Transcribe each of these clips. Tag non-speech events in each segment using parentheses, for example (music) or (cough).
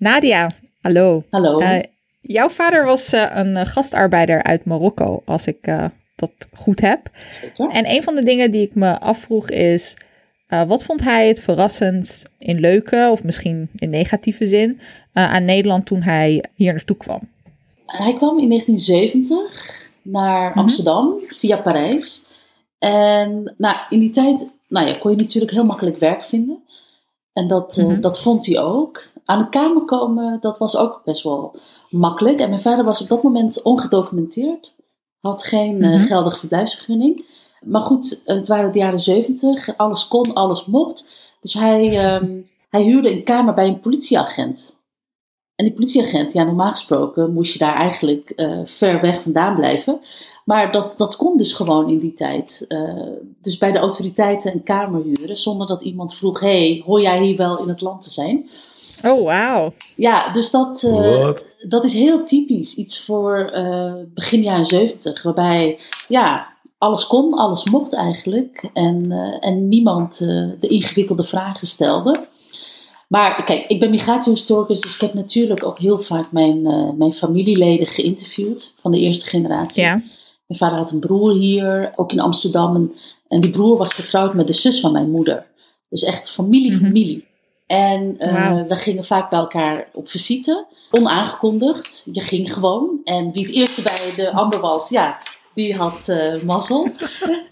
Nadia, hallo. Hallo. Uh, jouw vader was uh, een gastarbeider uit Marokko, als ik uh, dat goed heb. Zeker. En een van de dingen die ik me afvroeg is, wat vond hij het verrassend in leuke of misschien in negatieve zin aan Nederland toen hij hier naartoe kwam? Hij kwam in 1970 naar Amsterdam mm -hmm. via Parijs. En nou, in die tijd nou ja, kon je natuurlijk heel makkelijk werk vinden. En dat, mm -hmm. uh, dat vond hij ook. Aan de kamer komen, dat was ook best wel makkelijk. En mijn vader was op dat moment ongedocumenteerd. Had geen mm -hmm. uh, geldige verblijfsvergunning. Maar goed, het waren de jaren zeventig. Alles kon, alles mocht. Dus hij, um, (laughs) hij huurde een kamer bij een politieagent. En die politieagent, ja, normaal gesproken moest je daar eigenlijk uh, ver weg vandaan blijven. Maar dat, dat kon dus gewoon in die tijd. Uh, dus bij de autoriteiten een kamer huren zonder dat iemand vroeg: hey, hoor jij hier wel in het land te zijn? Oh, wauw. Ja, dus dat, uh, dat is heel typisch. Iets voor uh, begin jaren 70, waarbij ja, alles kon, alles mocht eigenlijk. En, en niemand de ingewikkelde vragen stelde. Maar kijk, ik ben migratiehistoricus, dus ik heb natuurlijk ook heel vaak mijn, mijn familieleden geïnterviewd van de eerste generatie. Ja. Mijn vader had een broer hier, ook in Amsterdam. En, en die broer was getrouwd met de zus van mijn moeder. Dus echt familie, familie. Mm -hmm. En uh, wow. we gingen vaak bij elkaar op visite, onaangekondigd. Je ging gewoon. En wie het eerste bij de ander was, ja, die had uh, mazzel. (laughs)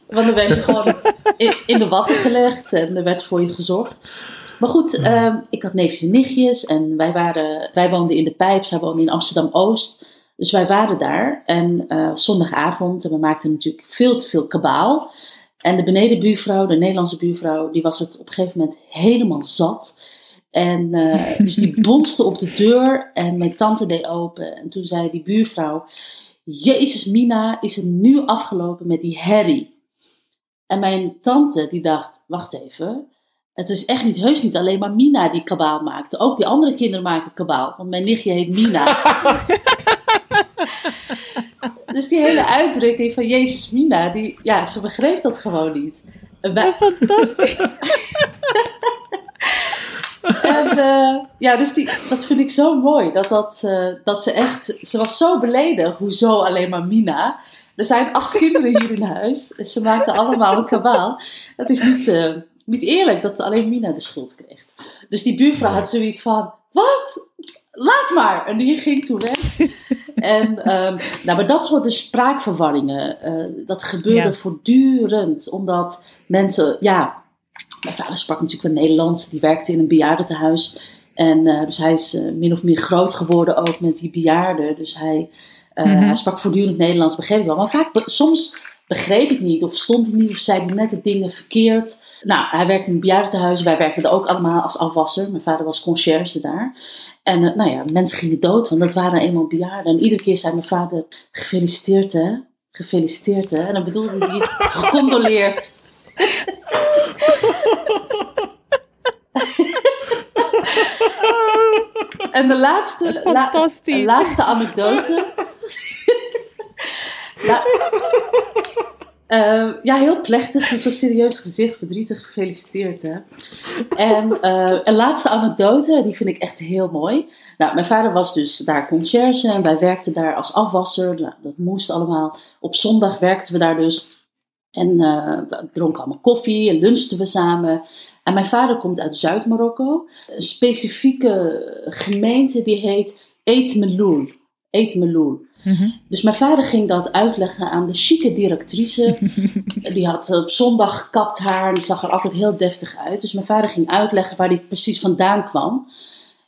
Want dan werd je gewoon in, in, de watten gelegd en er werd voor je gezorgd. Maar goed, uh, ik had neefjes en nichtjes en wij, waren, wij woonden in de Pijp, zij woonden in Amsterdam-Oost. Dus wij waren daar en uh, zondagavond en we maakten natuurlijk veel te veel kabaal. En de benedenbuurvrouw, de Nederlandse buurvrouw, die was het op een gegeven moment helemaal zat. En uh, dus die bonste op de deur en mijn tante deed open. En toen zei die buurvrouw, Jezus Mina, is het nu afgelopen met die herrie? En mijn tante die dacht, wacht even, het is echt niet, heus niet alleen maar Mina die kabaal maakte. Ook die andere kinderen maken kabaal, want mijn nichtje heet Mina. (laughs) dus die hele uitdrukking van Jezus Mina, die, ja, ze begreep dat gewoon niet. Wij... fantastisch. (laughs) en uh, ja, dus die, dat vind ik zo mooi. Dat, dat, uh, dat ze echt, ze was zo beledigd. Hoezo alleen maar Mina? Er zijn acht kinderen hier in huis. Ze maken allemaal een kabaal. Dat is niet, uh, niet eerlijk dat alleen Mina de schuld kreeg. Dus die buurvrouw had zoiets van: Wat? Laat maar! En die ging toen weg. (laughs) En um, nou, maar dat soort dus spraakverwarringen, uh, dat gebeurde ja. voortdurend. Omdat mensen, ja, mijn vader sprak natuurlijk wel Nederlands. Die werkte in een bejaardentehuis. En uh, dus hij is uh, min of meer groot geworden ook met die bejaarden. Dus hij, mm -hmm. hij sprak voortdurend Nederlands, begreep wel. Maar vaak, soms begreep ik niet of stond hij niet of zei hij net de dingen verkeerd. Nou, hij werkte in een bejaardentehuis. Wij werkten er ook allemaal als afwasser. Mijn vader was conciërge daar. En uh, nou ja, mensen gingen dood, want dat waren eenmaal bejaarden. En iedere keer zei mijn vader, gefeliciteerd hè, gefeliciteerd hè. En dan bedoelde hij, gecondoleerd. (laughs) en de laatste, la, laatste anekdote. La, uh, ja, heel plechtig, zo serieus gezicht, verdrietig, gefeliciteerd hè. En uh, een laatste anekdote, die vind ik echt heel mooi. Nou, mijn vader was dus daar conciërge en wij werkten daar als afwasser. Nou, dat moest allemaal. Op zondag werkten we daar dus. En uh, we dronken allemaal koffie en lunchten we samen. En mijn vader komt uit Zuid-Marokko. Een specifieke gemeente die heet. Eet Meloul. Mm -hmm. Dus mijn vader ging dat uitleggen aan de chique directrice. (laughs) die had op zondag gekapt haar en die zag er altijd heel deftig uit. Dus mijn vader ging uitleggen waar die precies vandaan kwam.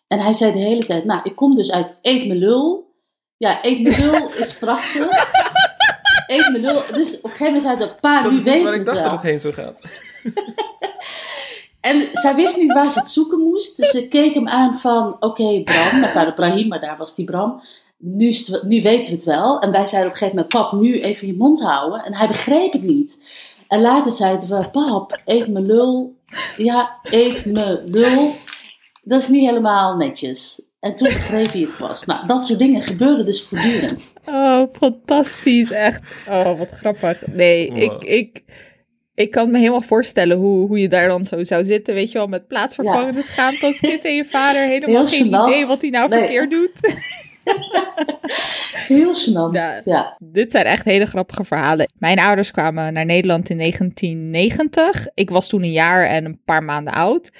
En hij zei de hele tijd, nou, ik kom dus uit Eet me lul. Ja, Eet me lul is (laughs) prachtig. Eet me lul. Dus op een gegeven moment zei hij, pa, dat nu weet ik ik dacht wel. dat het heen zou gaan. (laughs) En zij wist niet waar ze het zoeken moest. Dus ze keek hem aan van, oké okay, Bram, mijn vader Brahim, maar daar was die Bram. Nu, nu weten we het wel. En wij zeiden op een gegeven moment, pap, nu even je mond houden. En hij begreep het niet. En later zeiden we, pap, eet me lul. Ja, eet me lul. Dat is niet helemaal netjes. En toen begreep hij het pas. Nou, dat soort dingen gebeurden dus voortdurend. Oh, fantastisch, echt. Oh, wat grappig. Nee, Wow. ik, ik, ik kan me helemaal voorstellen hoe, hoe je daar dan zo zou zitten, weet je wel, met plaatsvervangende ja. schaamte als kind en je vader helemaal geen idee wat hij nou nee. verkeerd doet. (laughs) (laughs) Heel gênant, ja, ja, Dit zijn echt hele grappige verhalen. Mijn ouders kwamen naar Nederland in 1990. Ik was toen een jaar en een paar maanden oud.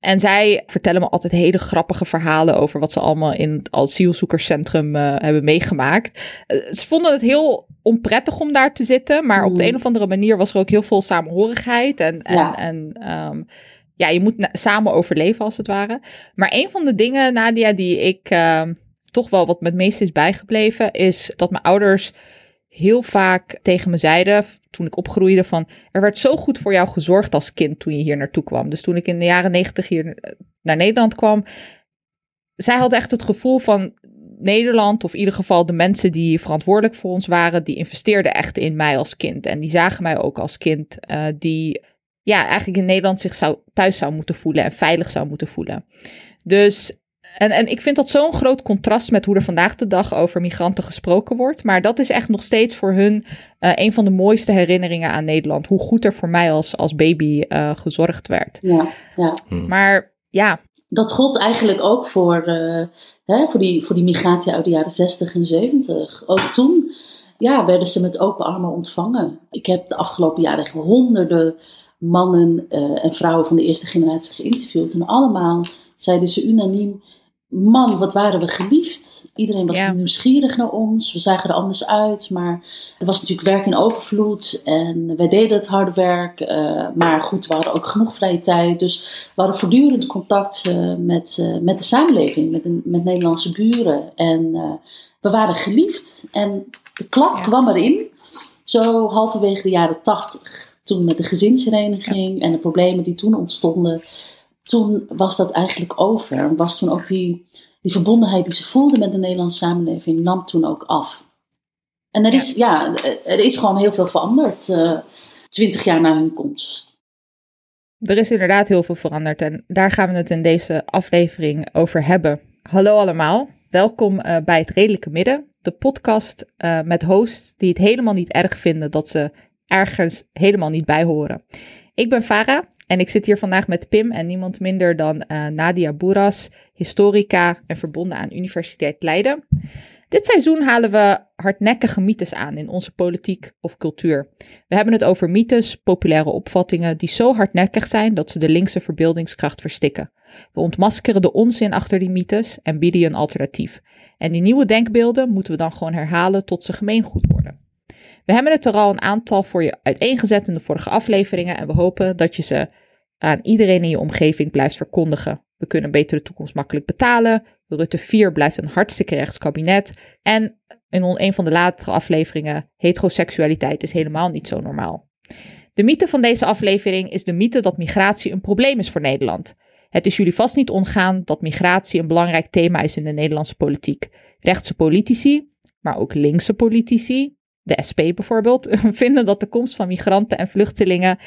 En zij vertellen me altijd hele grappige verhalen over wat ze allemaal in het asielzoekerscentrum uh, hebben meegemaakt. Uh, ze vonden het heel onprettig om daar te zitten, maar op de mm. een of andere manier was er ook heel veel samenhorigheid. En, en, ja. en um, ja, je moet samen overleven als het ware. Maar een van de dingen, Nadia, die ik uh, toch wel wat met meest is bijgebleven, is dat mijn ouders heel vaak tegen me zeiden, toen ik opgroeide, van er werd zo goed voor jou gezorgd als kind toen je hier naartoe kwam. Dus toen ik in de jaren negentig hier naar Nederland kwam, zij had echt het gevoel van Nederland, of in ieder geval de mensen die verantwoordelijk voor ons waren, die investeerden echt in mij als kind. En die zagen mij ook als kind uh, die ja, eigenlijk in Nederland zich zou, thuis zou moeten voelen en veilig zou moeten voelen. Dus en, en ik vind dat zo'n groot contrast met hoe er vandaag de dag over migranten gesproken wordt. Maar dat is echt nog steeds voor hun uh, een van de mooiste herinneringen aan Nederland. Hoe goed er voor mij als, als baby uh, gezorgd werd. Ja, ja. Hmm. Maar ja. Dat gold eigenlijk ook voor, uh, hè, voor, die, voor die migratie uit de jaren 60 en 70. Ook toen ja, werden ze met open armen ontvangen. Ik heb de afgelopen jaren honderden mannen en vrouwen van de eerste generatie geïnterviewd. En allemaal zeiden ze unaniem man, wat waren we geliefd. Iedereen was nieuwsgierig naar ons. We zagen er anders uit. Maar er was natuurlijk werk in overvloed. En wij deden het harde werk. Uh, maar goed, we hadden ook genoeg vrije tijd. Dus we hadden voortdurend contact uh, met, uh, met de samenleving. Met, met Nederlandse buren. En we waren geliefd. En de klad ja. kwam erin. Zo halverwege de jaren tachtig. Toen met de gezinshereniging. En de problemen die toen ontstonden toen was dat eigenlijk over. Was toen ook die, die verbondenheid die ze voelden met de Nederlandse samenleving, nam toen ook af. En er, ja. Is, ja, er is gewoon heel veel veranderd, uh, twintig jaar na hun komst. Er is inderdaad heel veel veranderd en daar gaan we het in deze aflevering over hebben. Hallo allemaal, welkom uh, bij het Redelijke Midden, de podcast uh, met hosts die het helemaal niet erg vinden dat ze ergens helemaal niet bij horen. Ik ben Farah en ik zit hier vandaag met Pim en niemand minder dan uh, Nadia Boeras, historica en verbonden aan Universiteit Leiden. Dit seizoen halen we hardnekkige mythes aan in onze politiek of cultuur. We hebben het over mythes, populaire opvattingen die zo hardnekkig zijn dat ze de linkse verbeeldingskracht verstikken. We ontmaskeren de onzin achter die mythes en bieden je een alternatief. En die nieuwe denkbeelden moeten we dan gewoon herhalen tot ze gemeengoed worden. We hebben het er al een aantal voor je uiteengezet in de vorige afleveringen en we hopen dat je ze aan iedereen in je omgeving blijft verkondigen. We kunnen een betere toekomst makkelijk betalen. Rutte 4 blijft een hartstikke rechts kabinet. En in een van de latere afleveringen, heteroseksualiteit is helemaal niet zo normaal. De mythe van deze aflevering is de mythe dat migratie een probleem is voor Nederland. Het is jullie vast niet ongaan dat migratie een belangrijk thema is in de Nederlandse politiek. Rechtse politici, maar ook linkse politici, de SP bijvoorbeeld, (laughs) vinden dat de komst van migranten en vluchtelingen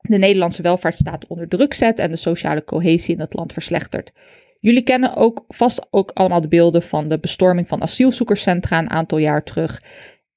de Nederlandse welvaartsstaat onder druk zet en de sociale cohesie in het land verslechtert. Jullie kennen ook vast ook allemaal de beelden van de bestorming van asielzoekerscentra een aantal jaar terug.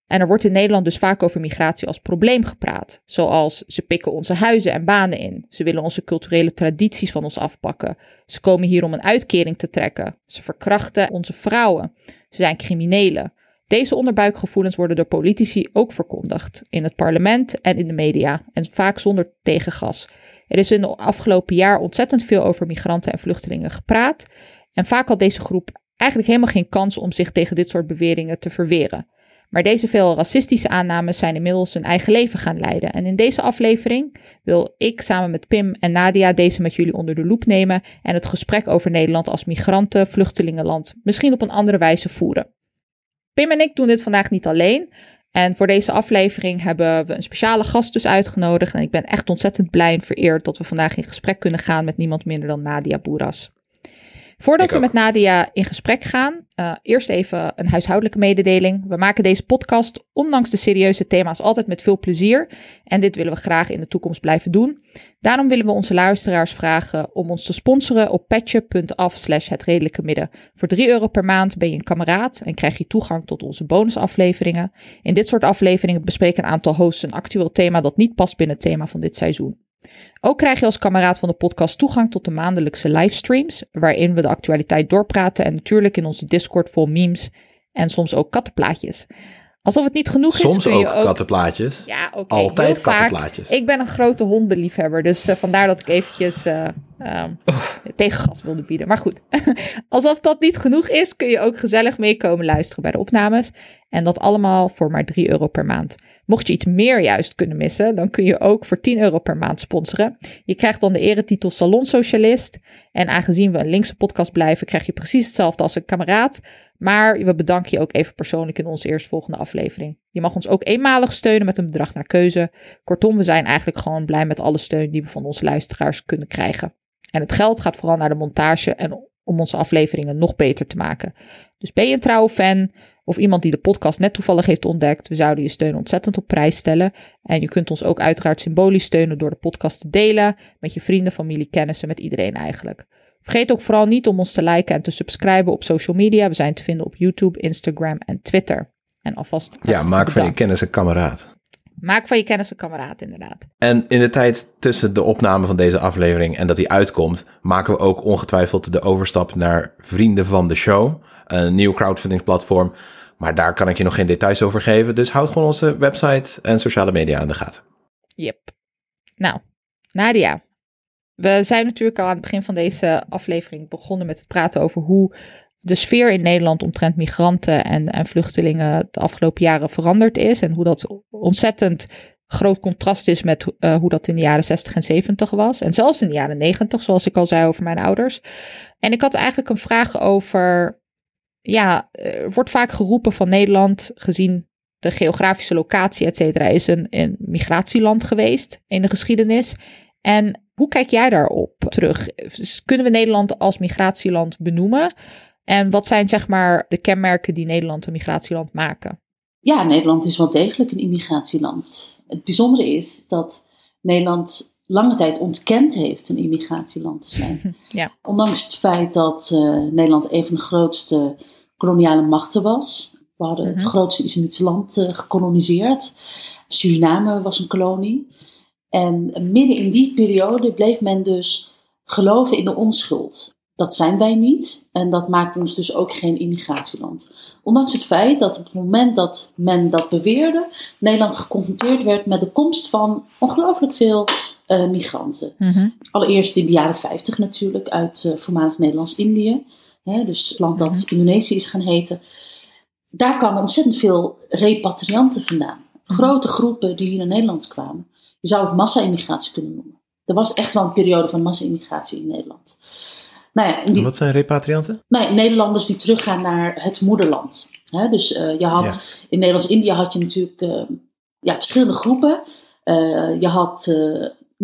En er wordt in Nederland dus vaak over migratie als probleem gepraat. Zoals ze pikken onze huizen en banen in. Ze willen onze culturele tradities van ons afpakken. Ze komen hier om een uitkering te trekken. Ze verkrachten onze vrouwen. Ze zijn criminelen. Deze onderbuikgevoelens worden door politici ook verkondigd in het parlement en in de media, en vaak zonder tegengas. Er is in de afgelopen jaar ontzettend veel over migranten en vluchtelingen gepraat, en vaak had deze groep eigenlijk helemaal geen kans om zich tegen dit soort beweringen te verweren. Maar deze veel racistische aannames zijn inmiddels hun eigen leven gaan leiden. En in deze aflevering wil ik samen met Pim en Nadia deze met jullie onder de loep nemen en het gesprek over Nederland als migranten, vluchtelingenland misschien op een andere wijze voeren. Pim en ik doen dit vandaag niet alleen. En voor deze aflevering hebben we een speciale gast dus uitgenodigd. En ik ben echt ontzettend blij en vereerd dat we vandaag in gesprek kunnen gaan met niemand minder dan Nadia Boeras. Voordat we met Nadia in gesprek gaan, uh, eerst even een huishoudelijke mededeling. We maken deze podcast, ondanks de serieuze thema's, altijd met veel plezier. En dit willen we graag in de toekomst blijven doen. Daarom willen we onze luisteraars vragen om ons te sponsoren op petje.af slash het redelijke midden. Voor 3 euro per maand ben je een kameraad en krijg je toegang tot onze bonusafleveringen. In dit soort afleveringen bespreken een aantal hosts een actueel thema dat niet past binnen het thema van dit seizoen. Ook krijg je als kameraad van de podcast toegang tot de maandelijkse livestreams, waarin we de actualiteit doorpraten en natuurlijk in onze Discord vol memes en soms ook kattenplaatjes. Alsof het niet genoeg is. Soms ook, ook kattenplaatjes. Ja, oké. Altijd kattenplaatjes. Ik ben een grote hondenliefhebber, dus uh, vandaar dat ik eventjes uh, um, (laughs) tegengas wilde bieden. Maar goed, (laughs) alsof dat niet genoeg is, kun je ook gezellig meekomen luisteren bij de opnames. En dat allemaal voor maar 3 euro per maand. Mocht je iets meer juist kunnen missen, dan kun je ook voor 10 euro per maand sponsoren. Je krijgt dan de eretitel Salonsocialist. En aangezien we een linkse podcast blijven, krijg je precies hetzelfde als een kameraad. Maar we bedanken je ook even persoonlijk in onze eerstvolgende aflevering. Je mag ons ook eenmalig steunen met een bedrag naar keuze. Kortom, we zijn eigenlijk gewoon blij met alle steun die we van onze luisteraars kunnen krijgen. En het geld gaat vooral naar de montage en om onze afleveringen nog beter te maken. Dus ben je een trouwe fan of iemand die de podcast net toevallig heeft ontdekt, we zouden je steun ontzettend op prijs stellen. En je kunt ons ook uiteraard symbolisch steunen door de podcast te delen met je vrienden, familie, kennissen, met iedereen eigenlijk. Vergeet ook vooral niet om ons te liken en te subscriben op social media. We zijn te vinden op YouTube, Instagram en Twitter. En alvast. Ja, maak van je kennis een kameraad. Maak van je kennis een kameraad, inderdaad. En in de tijd tussen de opname van deze aflevering en dat die uitkomt, maken we ook ongetwijfeld de overstap naar Vrienden van de Show, een nieuw crowdfunding-platform. Maar daar kan ik je nog geen details over geven. Dus houd gewoon onze website en sociale media aan de gaten. Yep. Nou, Nadia. We zijn natuurlijk al aan het begin van deze aflevering begonnen met het praten over hoe de sfeer in Nederland omtrent migranten en, en vluchtelingen de afgelopen jaren veranderd is. En hoe dat ontzettend groot contrast is met uh, hoe dat in de jaren 60 en 70 was. En zelfs in de jaren 90, zoals ik al zei over mijn ouders. En ik had eigenlijk een vraag over. Ja, er wordt vaak geroepen van Nederland, gezien de geografische locatie, et cetera, is een, een migratieland geweest in de geschiedenis. En hoe kijk jij daarop terug? Kunnen we Nederland als migratieland benoemen? En wat zijn zeg maar de kenmerken die Nederland een migratieland maken? Ja, Nederland is wel degelijk een immigratieland. Het bijzondere is dat Nederland lange tijd ontkend heeft een immigratieland te zijn. (laughs) Ja. Ondanks het feit dat uh, Nederland een van de grootste koloniale machten was. We hadden het mhm. grootste islamitische land uh, gekoloniseerd. Suriname was een kolonie. En midden in die periode bleef men dus geloven in de onschuld. Dat zijn wij niet en dat maakt ons dus ook geen immigratieland. Ondanks het feit dat op het moment dat men dat beweerde, Nederland geconfronteerd werd met de komst van ongelooflijk veel uh, migranten. Mhm. Allereerst in de jaren 50 natuurlijk uit uh, voormalig Nederlands-Indië, dus het land dat mhm. Indonesië is gaan heten. Daar kwamen ontzettend veel repatrianten vandaan. Mhm. Grote groepen die hier naar Nederland kwamen. Je zou het massa-immigratie kunnen noemen. Er was echt wel een periode van massa-immigratie in Nederland. Nou ja, die, wat zijn repatrianten? Nou, Nederlanders die teruggaan naar het moederland. dus uh, je had in Nederlands-Indië had je natuurlijk uh, ja, verschillende groepen. Uh, je had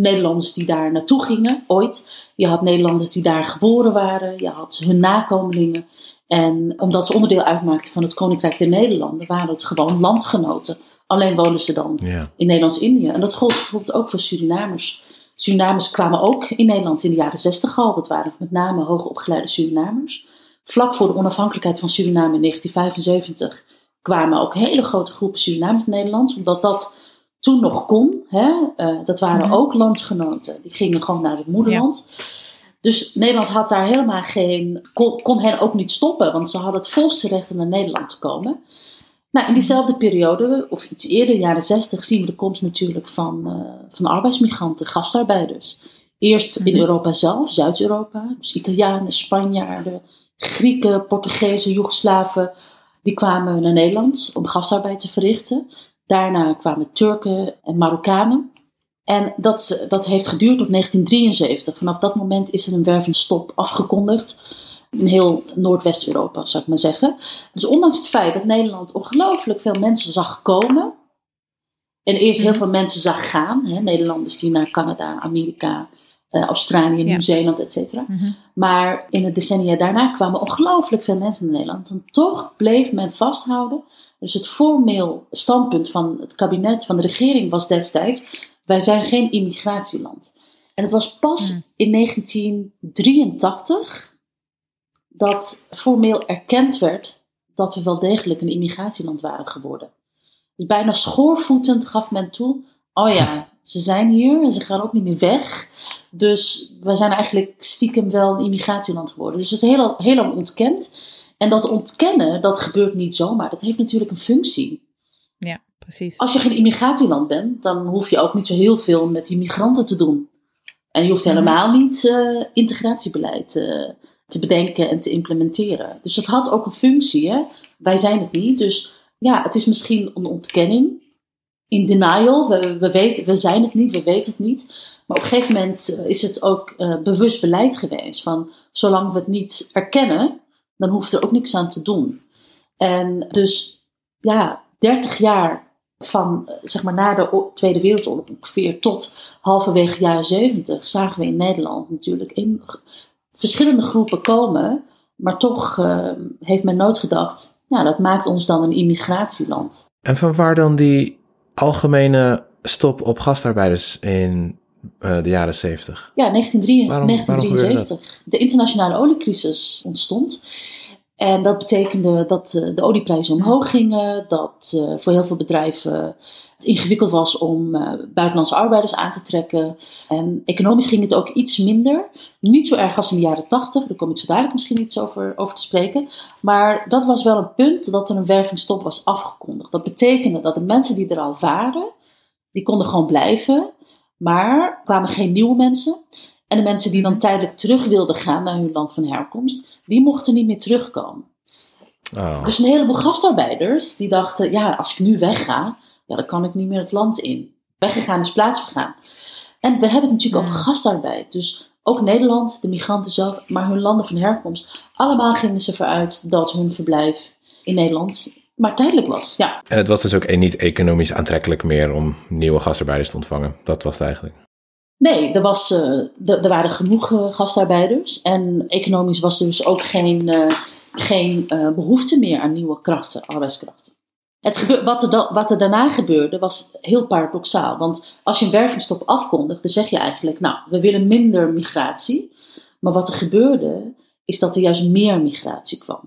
Nederlanders die daar naartoe gingen, ooit. Je had Nederlanders die daar geboren waren. Je had hun nakomelingen. En omdat ze onderdeel uitmaakten van het Koninkrijk der Nederlanden, waren het gewoon landgenoten. Alleen wonen ze dan in Nederlands-Indië. En dat gold bijvoorbeeld ook voor Surinamers. Surinamers kwamen ook in Nederland in de jaren 60 al. Dat waren met name hoogopgeleide Surinamers. Vlak voor de onafhankelijkheid van Suriname in 1975 kwamen ook hele grote groepen Surinamers in Nederland. Omdat dat toen nog kon. Hè? Uh, dat waren mhm. ook landgenoten. Die gingen gewoon naar het moederland. Dus Nederland had daar helemaal geen. Kon, kon hen ook niet stoppen, want ze hadden het volste recht om naar Nederland te komen. Nou, in diezelfde periode, of iets eerder, jaren 60, zien we de komst natuurlijk van, uh, van arbeidsmigranten, gastarbeiders. Eerst in mhm. Europa zelf, Zuid-Europa, dus Italianen, Spanjaarden, Grieken, Portugezen, Joegoslaven, die kwamen naar Nederland om gastarbeid te verrichten. Daarna kwamen Turken en Marokkanen. En dat, dat heeft geduurd tot 1973. Vanaf dat moment is er een wervingsstop afgekondigd in heel Noordwest-Europa, zou ik maar zeggen. Dus ondanks het feit dat Nederland ongelooflijk veel mensen zag komen. En eerst heel mhm. veel mensen zag gaan. Hè, Nederlanders die naar Canada, Amerika Australië, Nieuw-Zeeland, et cetera. Mhm. Maar in het decennia daarna kwamen ongelooflijk veel mensen in Nederland. En toch bleef men vasthouden. Dus het formeel standpunt van het kabinet, van de regering was destijds: wij zijn geen immigratieland. En het was pas Hmm. in 1983 dat formeel erkend werd dat we wel degelijk een immigratieland waren geworden. Dus bijna schoorvoetend gaf men toe: oh ja, (laughs) ze zijn hier en ze gaan ook niet meer weg. Dus we zijn eigenlijk stiekem wel een immigratieland geworden. Dus het is heel, heel lang ontkend. En dat ontkennen, dat gebeurt niet zomaar. Dat heeft natuurlijk een functie. Ja, precies. Als je geen immigratieland bent, dan hoef je ook niet zo heel veel met die migranten te doen. En je hoeft Mhm. helemaal niet eh, integratiebeleid eh, te bedenken en te implementeren. Dus dat had ook een functie. Hè? Wij zijn het niet. Dus ja, het is misschien een ontkenning. In denial. We, we, weten, we zijn het niet, we weten het niet. Maar op een gegeven moment eh, is het ook eh, bewust beleid geweest. Van zolang we het niet erkennen, dan hoeft er ook niks aan te doen. En dus ja, 30 jaar van eh, zeg maar na de Tweede Wereldoorlog ongeveer tot halverwege jaren 70 zagen we in Nederland natuurlijk in verschillende groepen komen. Maar toch heeft men nooit gedacht, dat maakt ons dan een immigratieland. En van waar dan die algemene stop op gastarbeiders in eh, de jaren 70? Ja, 1973, Waarom- waarom gebeurde 1973. De internationale oliecrisis ontstond. En dat betekende dat eh, de olieprijzen omhoog gingen, dat eh, voor heel veel bedrijven het ingewikkeld was om eh, buitenlandse arbeiders aan te trekken. En economisch ging het ook iets minder. Niet zo erg als in de jaren 80, daar kom ik zo dadelijk misschien iets over, over te spreken. Maar dat was wel een punt dat er een wervingsstop was afgekondigd. Dat betekende dat de mensen die er al waren, die konden gewoon blijven. Maar er kwamen geen nieuwe mensen. En de mensen die dan tijdelijk terug wilden gaan naar hun land van herkomst, die mochten niet meer terugkomen. Oh. Dus een heleboel gastarbeiders die dachten, ja, als ik nu wegga, ja, dan kan ik niet meer het land in. Weggegaan is plaatsvergaan. En we hebben het natuurlijk Hmm. over gastarbeid. Dus ook Nederland, de migranten zelf, maar hun landen van herkomst. Allemaal gingen ze vooruit dat hun verblijf in Nederland maar tijdelijk was. Ja, En het was dus ook niet economisch aantrekkelijk meer om nieuwe gastarbeiders te ontvangen. Dat was het eigenlijk. Nee, er, was, eh, er, waren genoeg eh, gastarbeiders. En economisch was er dus ook geen, eh, geen eh, behoefte meer aan nieuwe krachten, arbeidskrachten. Het gebe- wat, er da- wat er daarna gebeurde was heel paradoxaal. Want als je een wervingsstop afkondigt, dan zeg je eigenlijk, nou, we willen minder migratie. Maar wat er gebeurde, is dat er juist meer migratie kwam.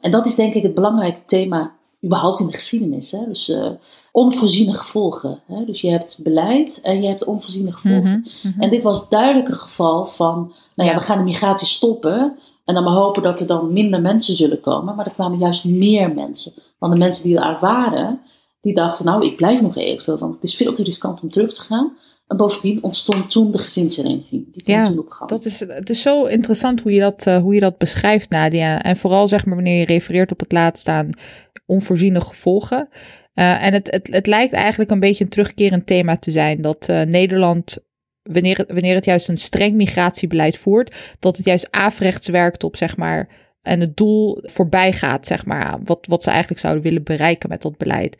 En dat is denk ik het belangrijke thema überhaupt in de geschiedenis. Hè? Dus eh, onvoorziene gevolgen. Hè? Dus je hebt beleid en je hebt onvoorziene gevolgen. Mhm, mhm. En dit was duidelijk een geval van, nou Ja. we gaan de migratie stoppen. En dan maar hopen dat er dan minder mensen zullen komen. Maar er kwamen juist meer mensen. Want de mensen die daar waren, die dachten, nou, ik blijf nog even. Want het is veel te riskant om terug te gaan. En bovendien ontstond toen de gezinshereniging. Die Ja, toen op. Dat is, het is zo interessant hoe je dat, eh, hoe je dat beschrijft, Nadia. En vooral zeg maar wanneer je refereert op het laatst aan onvoorziene gevolgen. Eh, en het, het, het lijkt eigenlijk een beetje een terugkerend thema te zijn dat eh, Nederland, wanneer het, wanneer het juist een streng migratiebeleid voert, dat het juist averechts werkt op zeg maar en het doel voorbij gaat, zeg maar, wat, wat ze eigenlijk zouden willen bereiken met dat beleid.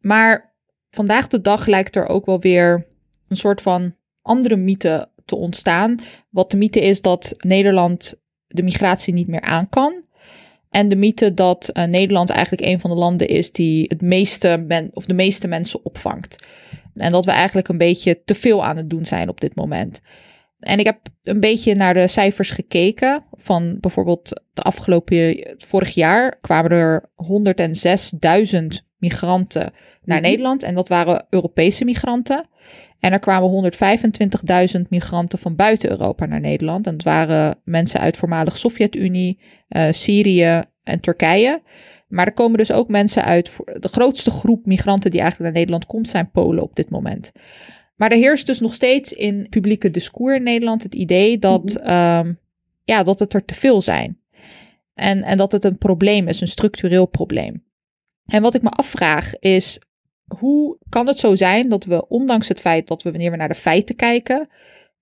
Maar vandaag de dag lijkt er ook wel weer een soort van andere mythe te ontstaan. Wat de mythe is dat Nederland de migratie niet meer aan kan. En de mythe dat eh, Nederland eigenlijk een van de landen is die het meeste men, of de meeste mensen opvangt. En dat we eigenlijk een beetje te veel aan het doen zijn op dit moment. En ik heb een beetje naar de cijfers gekeken van bijvoorbeeld de afgelopen vorig jaar kwamen er 106.000 migranten naar Mhm. Nederland en dat waren Europese migranten. En er kwamen 125.000 migranten van buiten Europa naar Nederland. En dat waren mensen uit voormalig Sovjet-Unie, eh, Syrië en Turkije. Maar er komen dus ook mensen uit. De grootste groep migranten die eigenlijk naar Nederland komt, zijn Polen op dit moment. Maar er heerst dus nog steeds in publieke discours in Nederland het idee dat, Mhm. ehm, ja, dat het er te veel zijn. En, en dat het een probleem is, een structureel probleem. En wat ik me afvraag is, hoe kan het zo zijn dat we, ondanks het feit dat we wanneer we naar de feiten kijken,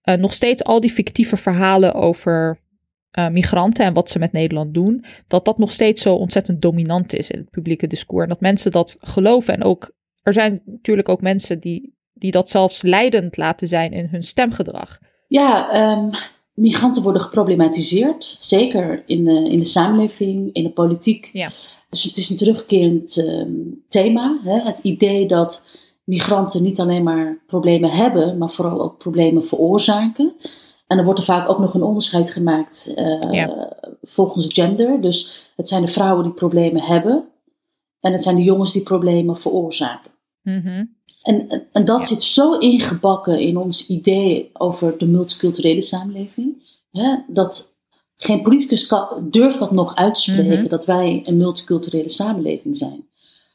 eh, nog steeds al die fictieve verhalen over eh, migranten en wat ze met Nederland doen, dat dat nog steeds zo ontzettend dominant is in het publieke discours. En dat mensen dat geloven. En ook, er zijn natuurlijk ook mensen die, die dat zelfs leidend laten zijn in hun stemgedrag. Ja, ehm, migranten worden geproblematiseerd, zeker in de, in de samenleving, in de politiek. Ja. Dus het is een terugkerend ehm, thema. Hè? Het idee dat migranten niet alleen maar problemen hebben, maar vooral ook problemen veroorzaken. En er wordt er vaak ook nog een onderscheid gemaakt uh, volgens gender. Dus het zijn de vrouwen die problemen hebben. En het zijn de jongens die problemen veroorzaken. Mhm. En, en dat zit zo ingebakken in ons idee over de multiculturele samenleving. Hè, dat geen politicus kan, durft dat nog uitspreken, Mhm. dat wij een multiculturele samenleving zijn.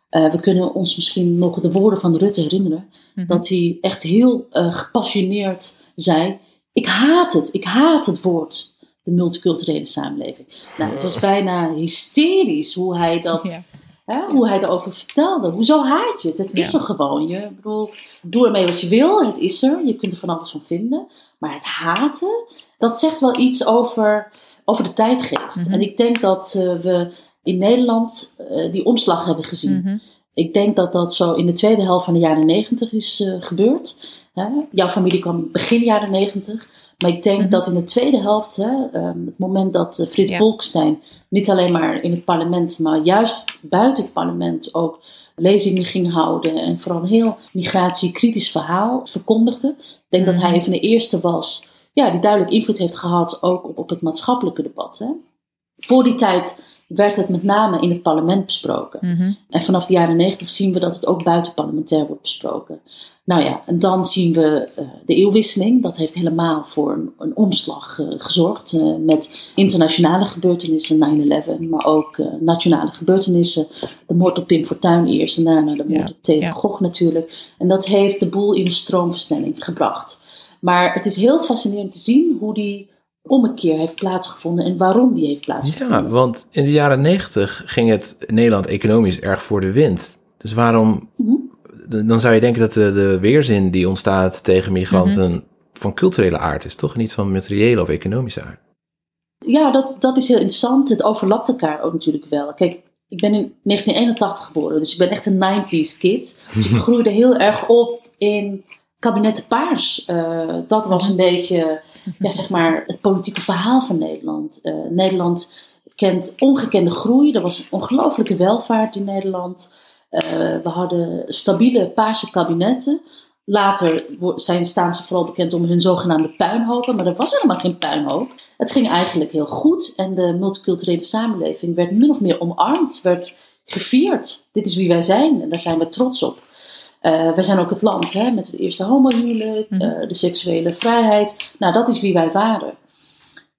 Uh, we kunnen ons misschien nog de woorden van Rutte herinneren. Mhm. Dat hij echt heel uh, gepassioneerd zei: Ik haat het, ik haat het woord de multiculturele samenleving. Nou, het was bijna hysterisch hoe hij dat. Ja. Hè, hoe hij erover vertelde. Hoezo haat je het? Het is Ja. er gewoon. Je, bedoel, doe ermee wat je wil. Het is er. Je kunt er van alles van vinden. Maar het haten, dat zegt wel iets over, over de tijdgeest. Mhm. En ik denk dat eh, we in Nederland eh, die omslag hebben gezien. Mhm. Ik denk dat dat zo in de tweede helft van de jaren negentig is eh, gebeurd. Hè? Jouw familie kwam begin jaren negentig. Maar ik denk Mhm. dat in de tweede helft, hè, ehm, het moment dat eh, Frits Ja. Bolkestein niet alleen maar in het parlement, maar juist buiten het parlement ook lezingen ging houden en vooral een heel migratiekritisch verhaal verkondigde. Ik denk dat hij Mhm. een van de eerste was ja, die duidelijk invloed heeft gehad ook op, op het maatschappelijke debat. Hè. Voor die tijd werd het met name in het parlement besproken. Mhm. En vanaf de jaren negentig zien we dat het ook buitenparlementair wordt besproken. Nou ja, en dan zien we eh, de eeuwwisseling. Dat heeft helemaal voor een, een omslag eh, gezorgd. eh, met internationale gebeurtenissen, 9-11, maar ook nationale gebeurtenissen. De moord op Pim Fortuyn eerst en daarna de moord Ja, op Theo ja. van Gogh natuurlijk. En dat heeft de boel in een stroomversnelling gebracht. Maar het is heel fascinerend te zien hoe die ommekeer heeft plaatsgevonden en waarom die heeft plaatsgevonden. Ja, want in de jaren negentig ging het Nederland economisch erg voor de wind. Dus waarom, Mhm. dan zou je denken dat de, de weerzin die ontstaat tegen migranten Mhm. van culturele aard is, toch? Niet van materiële of economische aard. Ja, dat, dat is heel interessant. Het overlapt elkaar ook natuurlijk wel. Kijk, ik ben in 1981 geboren, dus ik ben echt een 90s kid. Dus ik (laughs) groeide heel erg op in kabinetten Paars. Eh, dat was een beetje, ja, zeg maar, het politieke verhaal van Nederland. Eh, Nederland kent ongekende groei. Er was een ongelooflijke welvaart in Nederland. Eh, we hadden stabiele paarse kabinetten. Later zijn, staan ze vooral bekend om hun zogenaamde puinhopen, maar er was helemaal geen puinhoop. Het ging eigenlijk heel goed en de multiculturele samenleving werd min of meer omarmd, werd gevierd. Dit is wie wij zijn en daar zijn we trots op. Eh wij zijn ook het land hè, met het eerste homohuwelijk, Mhm. eh, de seksuele vrijheid. Nou, dat is wie wij waren.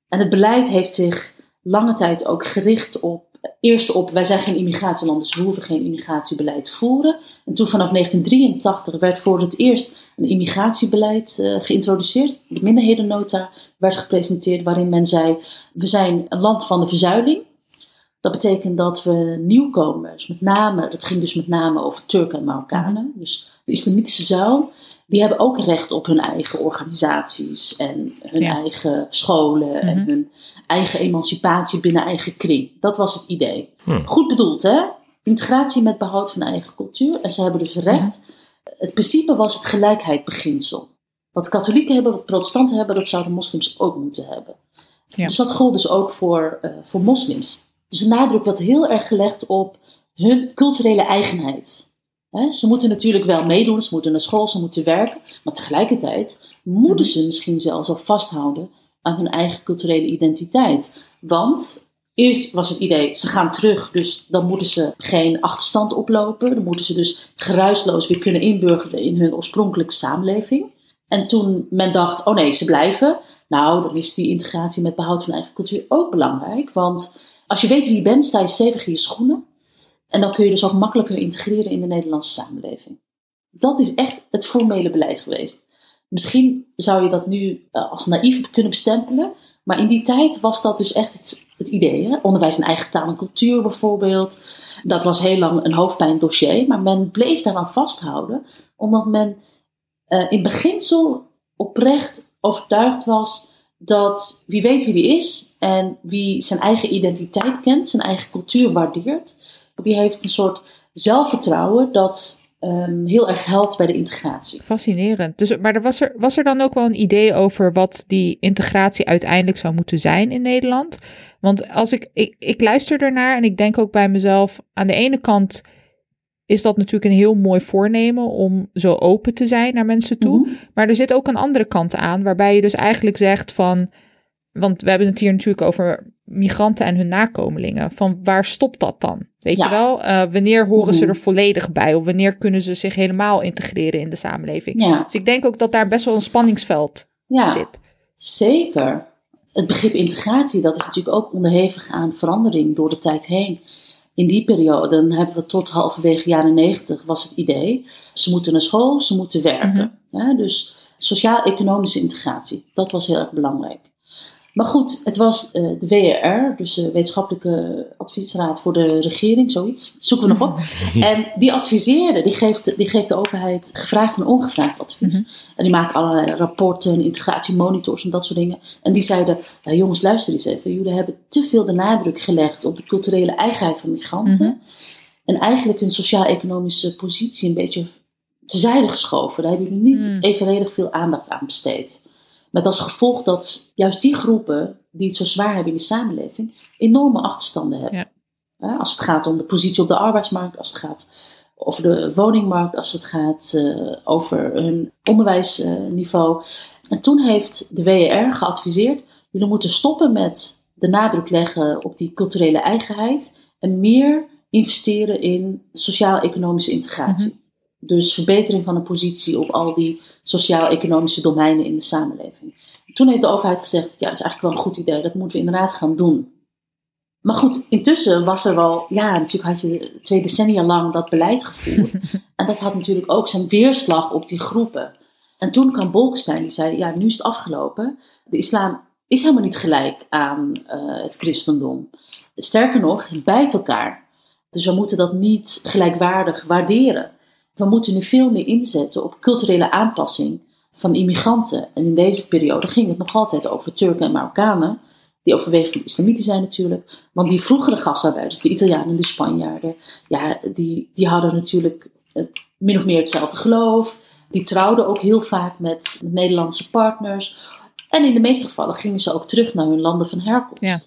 En het beleid heeft zich lange tijd ook gericht op, eerst op, wij zijn geen immigratieland, dus we hoeven geen immigratiebeleid te voeren. En toen vanaf 1983 werd voor het eerst een immigratiebeleid eh, geïntroduceerd. De minderhedennota werd gepresenteerd waarin men zei, we zijn een land van de verzuiling. Dat betekent dat we nieuwkomers, met name, dat ging dus met name over Turken en Marokkanen, dus de islamitische zuil, die hebben ook recht op hun eigen organisaties en hun Ja. eigen scholen en Mhm. hun eigen emancipatie binnen eigen kring. Dat was het idee. Hm. Goed bedoeld, hè? Integratie met behoud van eigen cultuur. En ze hebben dus recht. Het principe was het gelijkheidsbeginsel. Wat katholieken hebben, wat protestanten hebben, dat zouden moslims ook moeten hebben. Ja. Dus dat gold dus ook voor, eh, voor moslims. Dus de nadruk werd heel erg gelegd op hun culturele eigenheid. Ze moeten natuurlijk wel meedoen, ze moeten naar school, ze moeten werken. Maar tegelijkertijd moeten ze misschien zelfs al vasthouden aan hun eigen culturele identiteit. Want eerst was het idee, ze gaan terug, dus dan moeten ze geen achterstand oplopen. Dan moeten ze dus geruisloos weer kunnen inburgeren in hun oorspronkelijke samenleving. En toen men dacht, oh nee, ze blijven. Nou, dan is die integratie met behoud van eigen cultuur ook belangrijk. Want als je weet wie je bent, sta je stevig in je schoenen. En dan kun je dus ook makkelijker integreren in de Nederlandse samenleving. Dat is echt het formele beleid geweest. Misschien zou je dat nu eh, als naïef kunnen bestempelen. Maar in die tijd was dat dus echt het, het idee. Hè? Onderwijs in eigen taal en cultuur bijvoorbeeld. Dat was heel lang een hoofdpijndossier. Maar men bleef daaraan vasthouden. Omdat men eh, in beginsel oprecht overtuigd was dat wie weet wie die is en wie zijn eigen identiteit kent, zijn eigen cultuur waardeert, die heeft een soort zelfvertrouwen dat ehm, heel erg helpt bij de integratie. Fascinerend. Dus, maar er was, er, was er dan ook wel een idee over wat die integratie uiteindelijk zou moeten zijn in Nederland? Want als ik, ik, ik luister ernaar en ik denk ook bij mezelf, aan de ene kant is dat natuurlijk een heel mooi voornemen om zo open te zijn naar mensen toe. Mhm. Maar er zit ook een andere kant aan, waarbij je dus eigenlijk zegt van, want we hebben het hier natuurlijk over migranten en hun nakomelingen. Van waar stopt dat dan? Weet Ja. je wel? Eh, wanneer horen ze Mhm. er volledig bij? Of wanneer kunnen ze zich helemaal integreren in de samenleving? Ja, Dus ik denk ook dat daar best wel een spanningsveld ja zit. zeker. Het begrip integratie, dat is natuurlijk ook onderhevig aan verandering door de tijd heen. In die periode, dan hebben we tot halverwege jaren negentig, was het idee, ze moeten naar school, ze moeten werken. Ja, dus sociaal-economische integratie, dat was heel erg belangrijk. Maar goed, het was eh, de WRR, dus de Wetenschappelijke Adviesraad voor de Regering, zoiets. Zoeken we nog op. (laughs) En die adviseerde, die geeft, die geeft de overheid gevraagd en ongevraagd advies. Mhm. En die maken allerlei rapporten, integratiemonitors en dat soort dingen. En die zeiden, ja, jongens luister eens even. Jullie hebben te veel de nadruk gelegd op de culturele eigenheid van migranten. Mhm. En eigenlijk hun sociaal-economische positie een beetje terzijde geschoven. Daar hebben jullie niet Mm. evenredig veel aandacht aan besteed. Met als gevolg dat juist die groepen die het zo zwaar hebben in de samenleving, enorme achterstanden hebben. Ja. Ja, als het gaat om de positie op de arbeidsmarkt, als het gaat over de woningmarkt, als het gaat eh, over hun onderwijsniveau. en toen heeft de WER geadviseerd, jullie moeten stoppen met de nadruk leggen op die culturele eigenheid en meer investeren in sociaal-economische integratie. Dus verbetering van de positie op al die sociaal-economische domeinen in de samenleving. Toen heeft de overheid gezegd, ja, dat is eigenlijk wel een goed idee, dat moeten we inderdaad gaan doen. Maar goed, intussen was er wel, ja, natuurlijk had je twee decennia lang dat beleid gevoerd. (laughs) en dat had natuurlijk ook zijn weerslag op die groepen. En toen kwam Bolkestein, die zei, ja, nu is het afgelopen. De islam is helemaal niet gelijk aan eh, het christendom. Sterker nog, het bijt elkaar. Dus we moeten dat niet gelijkwaardig waarderen. We moeten nu veel meer inzetten op culturele aanpassing van immigranten. En in deze periode ging het nog altijd over Turken en Marokkanen, die overwegend islamitisch zijn natuurlijk. Want die vroegere gastarbeiders, de Italianen en de Spanjaarden, ja, die, die hadden natuurlijk eh, min of meer hetzelfde geloof. Die trouwden ook heel vaak met, Nederlandse partners. En in de meeste gevallen gingen ze ook terug naar hun landen van herkomst. Ja.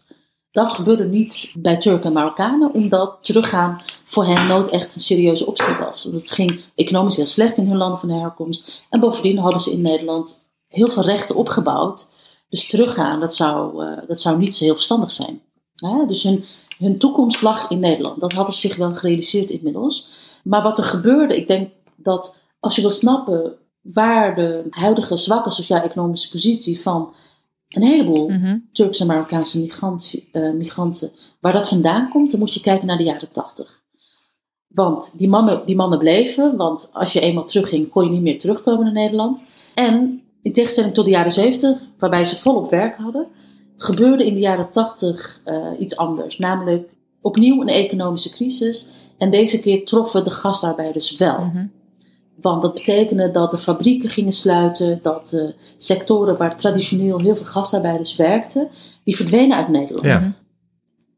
Dat gebeurde niet bij Turken en Marokkanen, omdat teruggaan voor hen nooit echt een serieuze optie was. Want het ging economisch heel slecht in hun landen van herkomst. En bovendien hadden ze in Nederland heel veel rechten opgebouwd. Dus teruggaan, dat zou, eh, dat zou niet zo heel verstandig zijn. Dus hun, hun toekomst lag in Nederland. Dat hadden ze zich wel gerealiseerd inmiddels. Maar wat er gebeurde, ik denk dat als je wil snappen waar de huidige zwakke sociaal-economische positie van een heleboel Mhm. Turkse en Marokkaanse migrantie- eh, migranten, waar dat vandaan komt, dan moet je kijken naar de jaren tachtig. Want die mannen, die mannen bleven, want als je eenmaal terugging, kon je niet meer terugkomen naar Nederland. En in tegenstelling tot de jaren zeventig, waarbij ze volop werk hadden, gebeurde in de jaren tachtig eh, iets anders. Namelijk opnieuw een economische crisis. En deze keer troffen de gastarbeiders wel. Mhm. Want dat betekende dat de fabrieken gingen sluiten, dat de sectoren waar traditioneel heel veel gastarbeiders werkten, die verdwenen uit Nederland.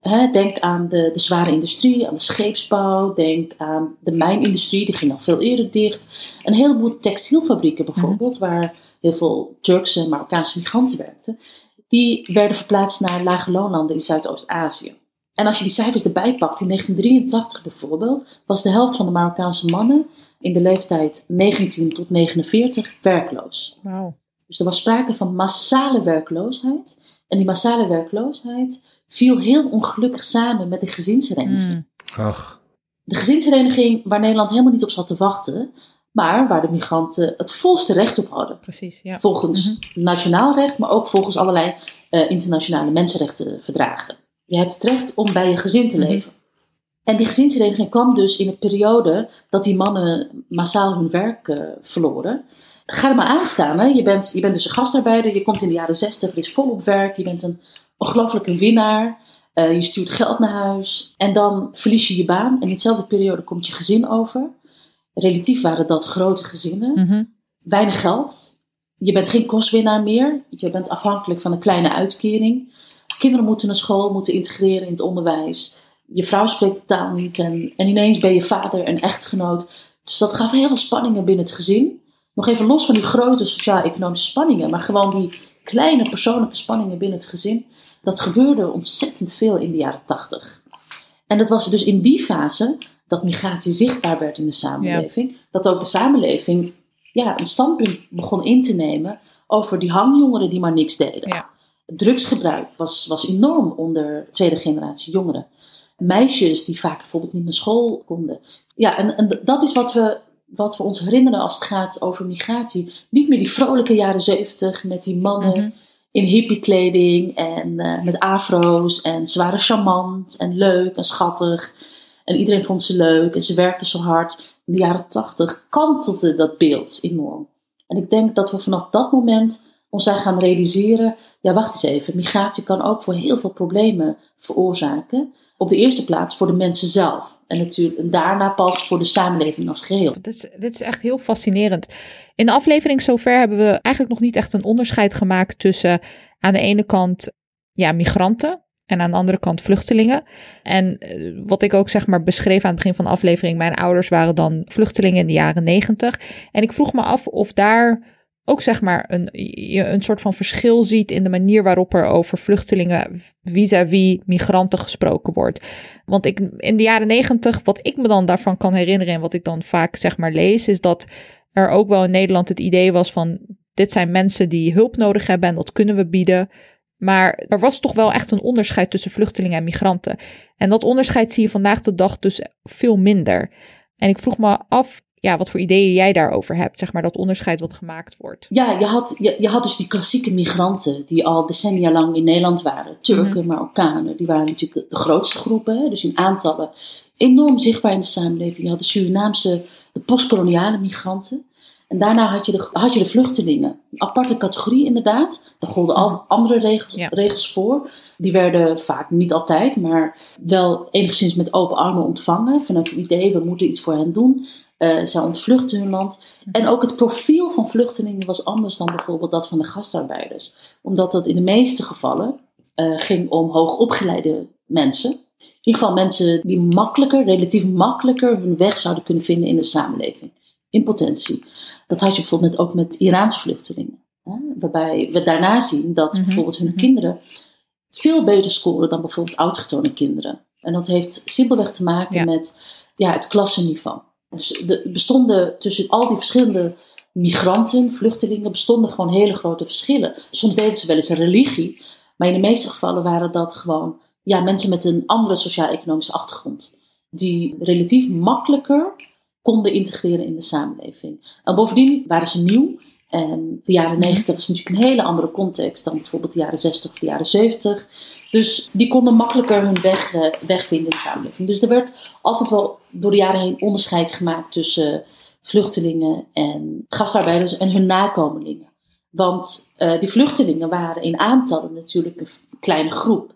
Ja. Denk aan de, de zware industrie, aan de scheepsbouw, denk aan de mijnindustrie, die ging al veel eerder dicht. Een heleboel textielfabrieken bijvoorbeeld, waar heel veel Turkse en Marokkaanse migranten werkten, die werden verplaatst naar lage loonlanden in Zuidoost-Azië. En als je die cijfers erbij pakt, in 1983 bijvoorbeeld, was de helft van de Marokkaanse mannen in de leeftijd 19 tot 49 werkloos. Dus er was sprake van massale werkloosheid. En die massale werkloosheid viel heel ongelukkig samen met de gezinshereniging. Mm. Ach, De gezinshereniging waar Nederland helemaal niet op zat te wachten, maar waar de migranten het volste recht op hadden. Precies, ja. Volgens nationaal recht, maar ook volgens allerlei eh, internationale mensenrechtenverdragen. Je hebt het recht om bij je gezin te Mhm. leven. En die gezinshereniging kwam dus in een periode dat die mannen massaal hun werk eh, verloren. Ga er maar aan staan. Hè. Je, bent, je bent dus een gastarbeider, je komt in de jaren 60, er is volop werk, je bent een ongelofelijke winnaar. eh, je stuurt geld naar huis en dan verlies je je baan. En in dezelfde periode komt je gezin over. Relatief waren dat grote gezinnen Mhm. weinig geld. Je bent geen kostwinnaar meer. Je bent afhankelijk van een kleine uitkering. Kinderen moeten naar school, moeten integreren in het onderwijs. Je vrouw spreekt de taal niet en, en ineens ben je vader en echtgenoot. Dus dat gaf heel veel spanningen binnen het gezin. Nog even los van die grote sociaal-economische spanningen, maar gewoon die kleine persoonlijke spanningen binnen het gezin. Dat gebeurde ontzettend veel in de jaren tachtig. En het was dus in die fase dat migratie zichtbaar werd in de samenleving. Dat ook de samenleving ja, een standpunt begon in te nemen over die hangjongeren die maar niks deden. Ja. Drugsgebruik was, was enorm onder tweede generatie jongeren. Meisjes die vaak bijvoorbeeld niet naar school konden. Ja, en, en dat is wat we, wat we ons herinneren als het gaat over migratie. Niet meer die vrolijke jaren zeventig met die mannen mhm. in hippiekleding en uh, met afro's en ze waren charmant en leuk en schattig. En iedereen vond ze leuk en ze werkten zo hard. In de jaren tachtig kantelde dat beeld enorm. En ik denk dat we vanaf dat moment ons gaan realiseren, ja wacht eens even, migratie kan ook voor heel veel problemen veroorzaken. Op de eerste plaats voor de mensen zelf. En natuurlijk en daarna pas voor de samenleving als geheel. Dit is, dit is echt heel fascinerend. In de aflevering zover hebben we eigenlijk nog niet echt een onderscheid gemaakt tussen aan de ene kant ja, migranten en aan de andere kant vluchtelingen. En eh, wat ik ook zeg maar beschreef aan het begin van de aflevering, mijn ouders waren dan vluchtelingen in de jaren negentig. En ik vroeg me af of daar ook zeg maar een, een soort van verschil ziet in de manier waarop er over vluchtelingen vis-à-vis migranten gesproken wordt. Want ik, in de jaren negentig, wat ik me dan daarvan kan herinneren en wat ik dan vaak zeg maar lees, is dat er ook wel in Nederland het idee was van dit zijn mensen die hulp nodig hebben en dat kunnen we bieden. Maar er was toch wel echt een onderscheid tussen vluchtelingen en migranten. En dat onderscheid zie je vandaag de dag dus veel minder. En ik vroeg me af ja, wat voor ideeën jij daarover hebt, zeg maar, dat onderscheid wat gemaakt wordt. Ja, je had, je, je had dus die klassieke migranten die al decennia lang in Nederland waren. Turken, mm Marokkanen, die waren natuurlijk de, grootste groepen, dus in aantallen enorm zichtbaar in de samenleving. Je had de Surinaamse, de postkoloniale migranten. En daarna had je, de, had je de vluchtelingen. Een aparte categorie inderdaad. Daar golden al andere regels, regels voor. Die werden vaak, niet altijd, maar wel enigszins met open armen ontvangen. Vanuit het idee, we moeten iets voor hen doen. Uh, zij ontvluchten hun land. Mhm. En ook het profiel van vluchtelingen was anders dan bijvoorbeeld dat van de gastarbeiders. Omdat dat in de meeste gevallen uh, ging om hoogopgeleide mensen. In ieder geval mensen die makkelijker, relatief makkelijker hun weg zouden kunnen vinden in de samenleving. In potentie. Dat had je bijvoorbeeld ook met Iraanse vluchtelingen. Hè? Waarbij we daarna zien dat mhm. bijvoorbeeld hun mhm. kinderen veel beter scoren dan bijvoorbeeld autochtone kinderen. En dat heeft simpelweg te maken met ja, het klassenniveau. Dus er bestonden tussen al die verschillende migranten, vluchtelingen, bestonden gewoon hele grote verschillen. Soms deden ze wel eens een religie, maar in de meeste gevallen waren dat gewoon ja, mensen met een andere sociaal-economische achtergrond. Die relatief makkelijker konden integreren in de samenleving. En bovendien waren ze nieuw. En de jaren 90 mhm. was natuurlijk een hele andere context dan bijvoorbeeld de jaren 60 of de jaren 70. Dus die konden makkelijker hun weg, uh, weg vinden in de samenleving. Dus er werd altijd wel door de jaren heen onderscheid gemaakt tussen vluchtelingen en gastarbeiders en hun nakomelingen. Want uh, die vluchtelingen waren in aantallen natuurlijk een kleine groep.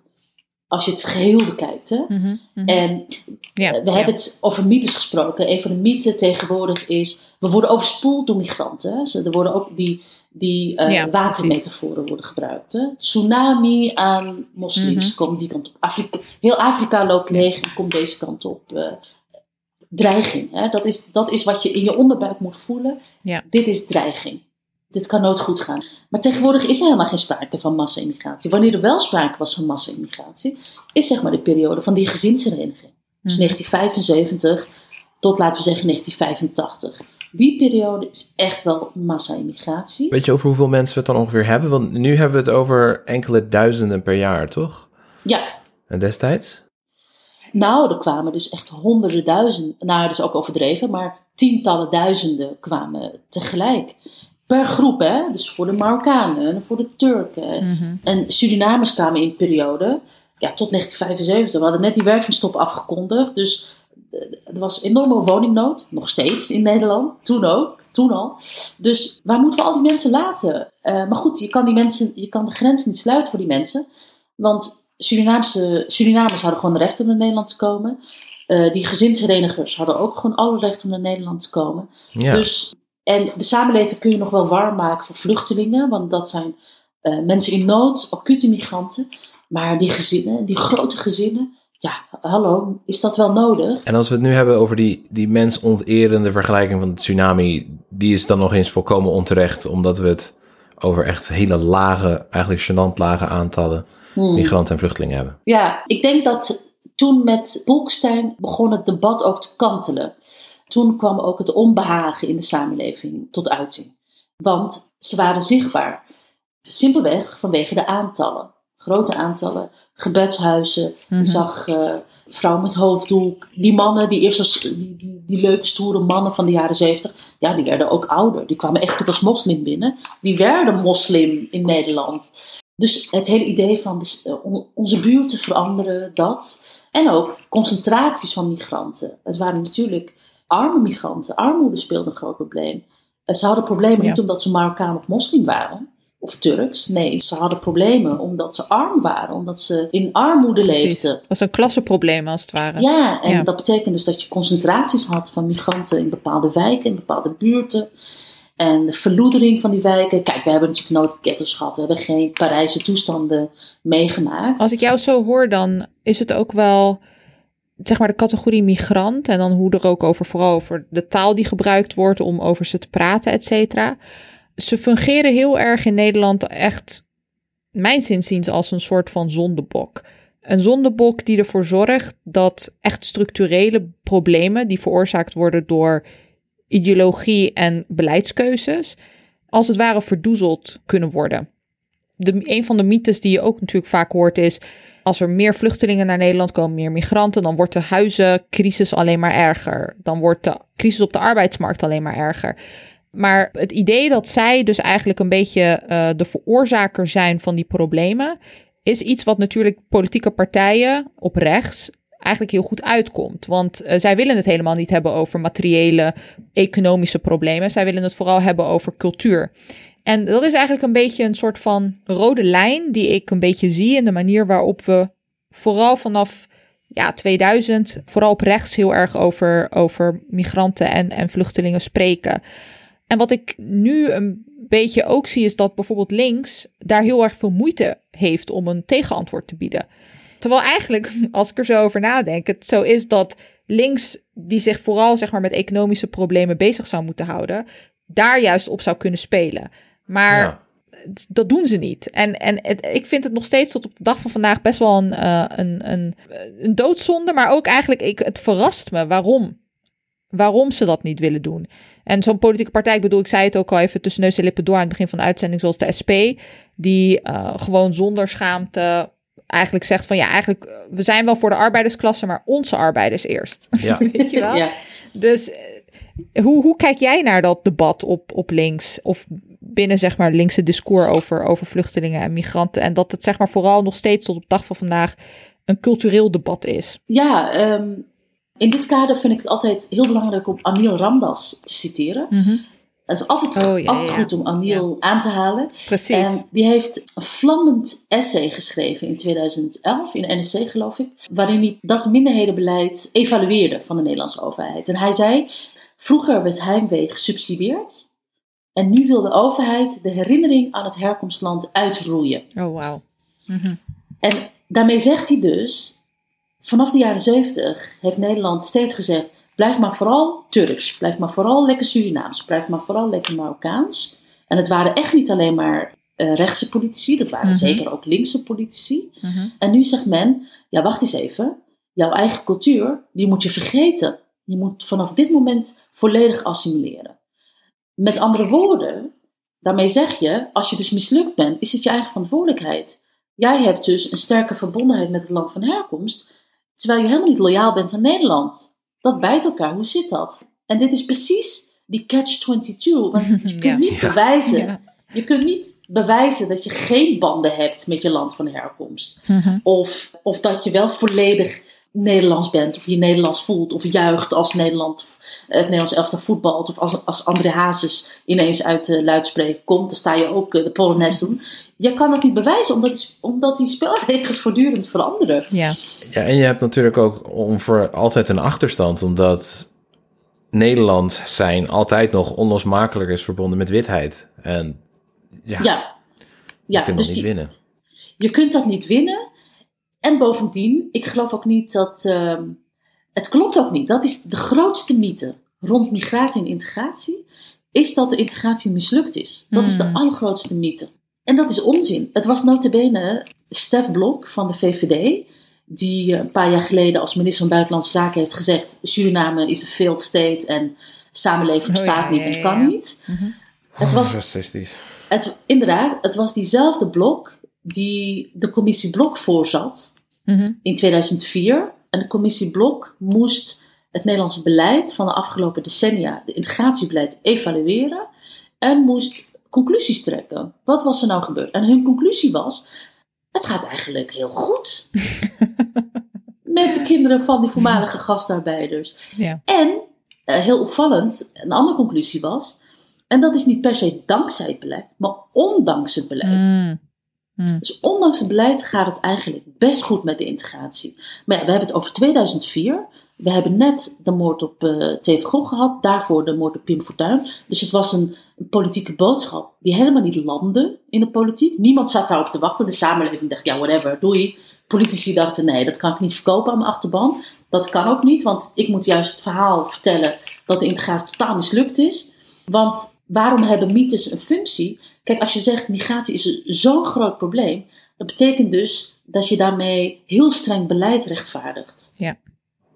Als je het geheel bekijkt. Hè? Mhm, mhm. En ja, we hebben het over mythes gesproken. Een van de mythen tegenwoordig is: we worden overspoeld door migranten. Hè? Er worden ook die die uh, watermetaforen worden gebruikt. Hè? Tsunami aan moslims mm komt die kant op. Afrika, heel Afrika loopt leeg en komt deze kant op. Uh, dreiging. Hè? Dat, is, dat is wat je in je onderbuik moet voelen. Ja. Dit is dreiging. Dit kan nooit goed gaan. Maar tegenwoordig is er helemaal geen sprake van massa-immigratie. Wanneer er wel sprake was van massa-immigratie, is zeg maar de periode van die gezinshereniging. Dus 1975 mhm. tot, laten we zeggen, 1985 die periode is echt wel massa-immigratie. Weet je over hoeveel mensen we het dan ongeveer hebben? Want nu hebben we het over enkele duizenden per jaar, toch? Ja. En destijds? Nou, er kwamen dus echt honderden duizenden. Nou, dat is ook overdreven, maar tientallen duizenden kwamen tegelijk. Per groep, hè? Dus voor de Marokkanen en voor de Turken. Mhm. En Surinamers kwamen in periode ja, tot 1975. We hadden net die wervingstop afgekondigd. Dus er was enorme woningnood, nog steeds in Nederland, toen ook, toen al. Dus waar moeten we al die mensen laten? Uh, maar goed, je kan, die mensen, je kan de grenzen niet sluiten voor die mensen. Want Surinaamse, Surinamers hadden gewoon recht om naar Nederland te komen. Uh, die gezinsherenigers hadden ook gewoon alle recht om naar Nederland te komen. Ja. Dus, en de samenleving kun je nog wel warm maken voor vluchtelingen, want dat zijn uh, mensen in nood, acute migranten. Maar die gezinnen, die grote gezinnen, ja, hallo, is dat wel nodig? En als we het nu hebben over die, die mensonterende vergelijking van de tsunami, die is dan nog eens volkomen onterecht, omdat we het over echt hele lage, eigenlijk gênant lage aantallen hmm. migranten en vluchtelingen hebben. Ja, ik denk dat toen met Bolkestein begon het debat ook te kantelen. Toen kwam ook het onbehagen in de samenleving tot uiting. Want ze waren zichtbaar. Simpelweg vanwege de aantallen. Grote aantallen gebedshuizen. Je mhm. zag uh, vrouwen met hoofddoek. Die mannen, die eerst die, die, die, leuke stoere mannen van de jaren zeventig. Ja, die werden ook ouder. Die kwamen echt niet als moslim binnen. Die werden moslim in Nederland. Dus het hele idee van de, uh, onze buurten veranderen, dat. En ook concentraties van migranten. Het waren natuurlijk arme migranten. Armoede speelde een groot probleem. Uh, ze hadden problemen niet omdat ze Marokkaan of moslim waren of Turks. Nee, ze hadden problemen omdat ze arm waren, omdat ze in armoede leefden. Dat was een klassenprobleem als het ware. Ja, en dat betekent dus dat je concentraties had van migranten in bepaalde wijken, in bepaalde buurten. En de verloedering van die wijken. Kijk, we hebben natuurlijk nooit ghetto's gehad. We hebben geen Parijse toestanden meegemaakt. Als ik jou zo hoor, dan is het ook wel zeg maar de categorie migrant en dan hoe er ook over vooral over de taal die gebruikt wordt om over ze te praten, et cetera ze fungeren heel erg in Nederland echt, mijn zinziens, als een soort van zondebok. Een zondebok die ervoor zorgt dat echt structurele problemen die veroorzaakt worden door ideologie en beleidskeuzes, als het ware verdoezeld kunnen worden. De, een van de mythes die je ook natuurlijk vaak hoort is: als er meer vluchtelingen naar Nederland komen, meer migranten, dan wordt de huizencrisis alleen maar erger. Dan wordt de crisis op de arbeidsmarkt alleen maar erger. Maar het idee dat zij dus eigenlijk een beetje uh, de veroorzaker zijn van die problemen, is iets wat natuurlijk politieke partijen op rechts eigenlijk heel goed uitkomt. Want uh, zij willen het helemaal niet hebben over materiële, economische problemen. Zij willen het vooral hebben over cultuur. En dat is eigenlijk een beetje een soort van rode lijn die ik een beetje zie in de manier waarop we vooral vanaf ja, 2000, vooral op rechts heel erg over, over migranten en, en vluchtelingen spreken. En wat ik nu een beetje ook zie, is dat bijvoorbeeld links daar heel erg veel moeite heeft om een tegenantwoord te bieden. Terwijl eigenlijk, (laughs) als ik er zo over nadenk, het zo is dat links, die zich vooral zeg maar, met economische problemen bezig zou moeten houden, daar juist op zou kunnen spelen. Maar dat doen ze niet. En, en ik vind het nog steeds tot op de dag van vandaag best wel een, uh, een, een, een doodzonde. Maar ook eigenlijk, ik, het verrast me waarom. Waarom ze dat niet willen doen. En zo'n politieke partij, ik bedoel, ik zei het ook al even tussen neus en lippen door aan het begin van de uitzending, zoals de SP, die uh, gewoon zonder schaamte eigenlijk zegt van ja, eigenlijk, eh, we zijn wel voor de arbeidersklasse, maar onze arbeiders eerst. Ja. (laughs) Weet je wel? Ja. Dus eh, hoe, hoe kijk jij naar dat debat op, op links? Of binnen zeg maar linkse discours over, over vluchtelingen en migranten. En dat het zeg maar vooral nog steeds tot op de dag van vandaag een cultureel debat is. Ja, um, in dit kader vind ik het altijd heel belangrijk om Anil Ramdas te citeren. Mm Het is altijd, oh, altijd goed om Anil aan te halen. Precies. En die heeft een vlammend essay geschreven in 2011, in de NSC geloof ik, waarin hij dat minderhedenbeleid evalueerde van de Nederlandse overheid. En hij zei, vroeger werd heimwee gesubsidieerd en nu wil de overheid de herinnering aan het herkomstland uitroeien. Oh, wauw. Mm En daarmee zegt hij dus, vanaf de jaren 70 heeft Nederland steeds gezegd: blijf maar vooral Turks, blijf maar vooral lekker Surinaams, blijf maar vooral lekker Marokkaans. En het waren echt niet alleen maar uh, rechtse politici, dat waren mhm. zeker ook linkse politici. Mhm. En nu zegt men: ja, wacht eens even, jouw eigen cultuur, die moet je vergeten. Je moet vanaf dit moment volledig assimileren. Met andere woorden, daarmee zeg je, als je dus mislukt bent, is het je eigen verantwoordelijkheid. Jij hebt dus een sterke verbondenheid met het land van herkomst. Terwijl je helemaal niet loyaal bent aan Nederland. Dat bijt elkaar. Hoe zit dat? En dit is precies die catch-22. Want (laughs) je kunt niet bewijzen. Je kunt niet bewijzen dat je geen banden hebt met je land van herkomst. Mhm. of, of dat je wel volledig Nederlands bent. Of je Nederlands voelt. Of juicht als Nederland, het Nederlands elftal voetbalt. Of als, als André Hazes ineens uit de luidspreker komt. Dan sta je ook eh, de Polonaise doen je kan dat niet bewijzen, omdat, omdat die spelregels voortdurend veranderen. Ja. ja, en je hebt natuurlijk ook voor altijd een achterstand, omdat Nederland zijn altijd nog onlosmakelijk is verbonden met witheid. En ja, ja. ja je kunt dus dat niet winnen. Je kunt dat niet winnen. En bovendien, ik geloof ook niet dat. Ehm, het klopt ook niet. Dat is de grootste mythe rond migratie en integratie. Is dat de integratie mislukt is. Dat is de hmm. allergrootste mythe. En dat is onzin. Het was notabene Stef Blok van de VVD. Die een paar jaar geleden als minister van Buitenlandse Zaken heeft gezegd: Suriname is een failed state en samenleving oh bestaat niet en kan niet. Mhm. Het was, racistisch. Het, inderdaad, het was diezelfde blok die de commissie Blok voorzat mhm. in 2004. En de commissie Blok moest het Nederlandse beleid van de afgelopen decennia, de integratiebeleid, evalueren. En moest conclusies trekken. Wat was er nou gebeurd? En hun conclusie was: het gaat eigenlijk heel goed. (laughs) met de kinderen van die voormalige gastarbeiders. Ja. En uh, heel opvallend, een andere conclusie was, en dat is niet per se dankzij het beleid, maar ondanks het beleid. Mm. Mm. Dus ondanks het beleid gaat het eigenlijk best goed met de integratie. Maar ja, we hebben het over 2004. We hebben net de moord op uh, eh, TV gehad, daarvoor de moord op Pim Fortuyn. Dus het was een, een, politieke boodschap die helemaal niet landde in de politiek. Niemand zat daarop te wachten. De samenleving dacht, ja, whatever, doei. Politici dachten, nee, dat kan ik niet verkopen aan mijn achterban. Dat kan ook niet, want ik moet juist het verhaal vertellen dat de integratie totaal mislukt is. Want waarom hebben mythes een functie? Kijk, als je zegt migratie is zo'n groot probleem, dat betekent dus dat je daarmee heel streng beleid rechtvaardigt. Ja.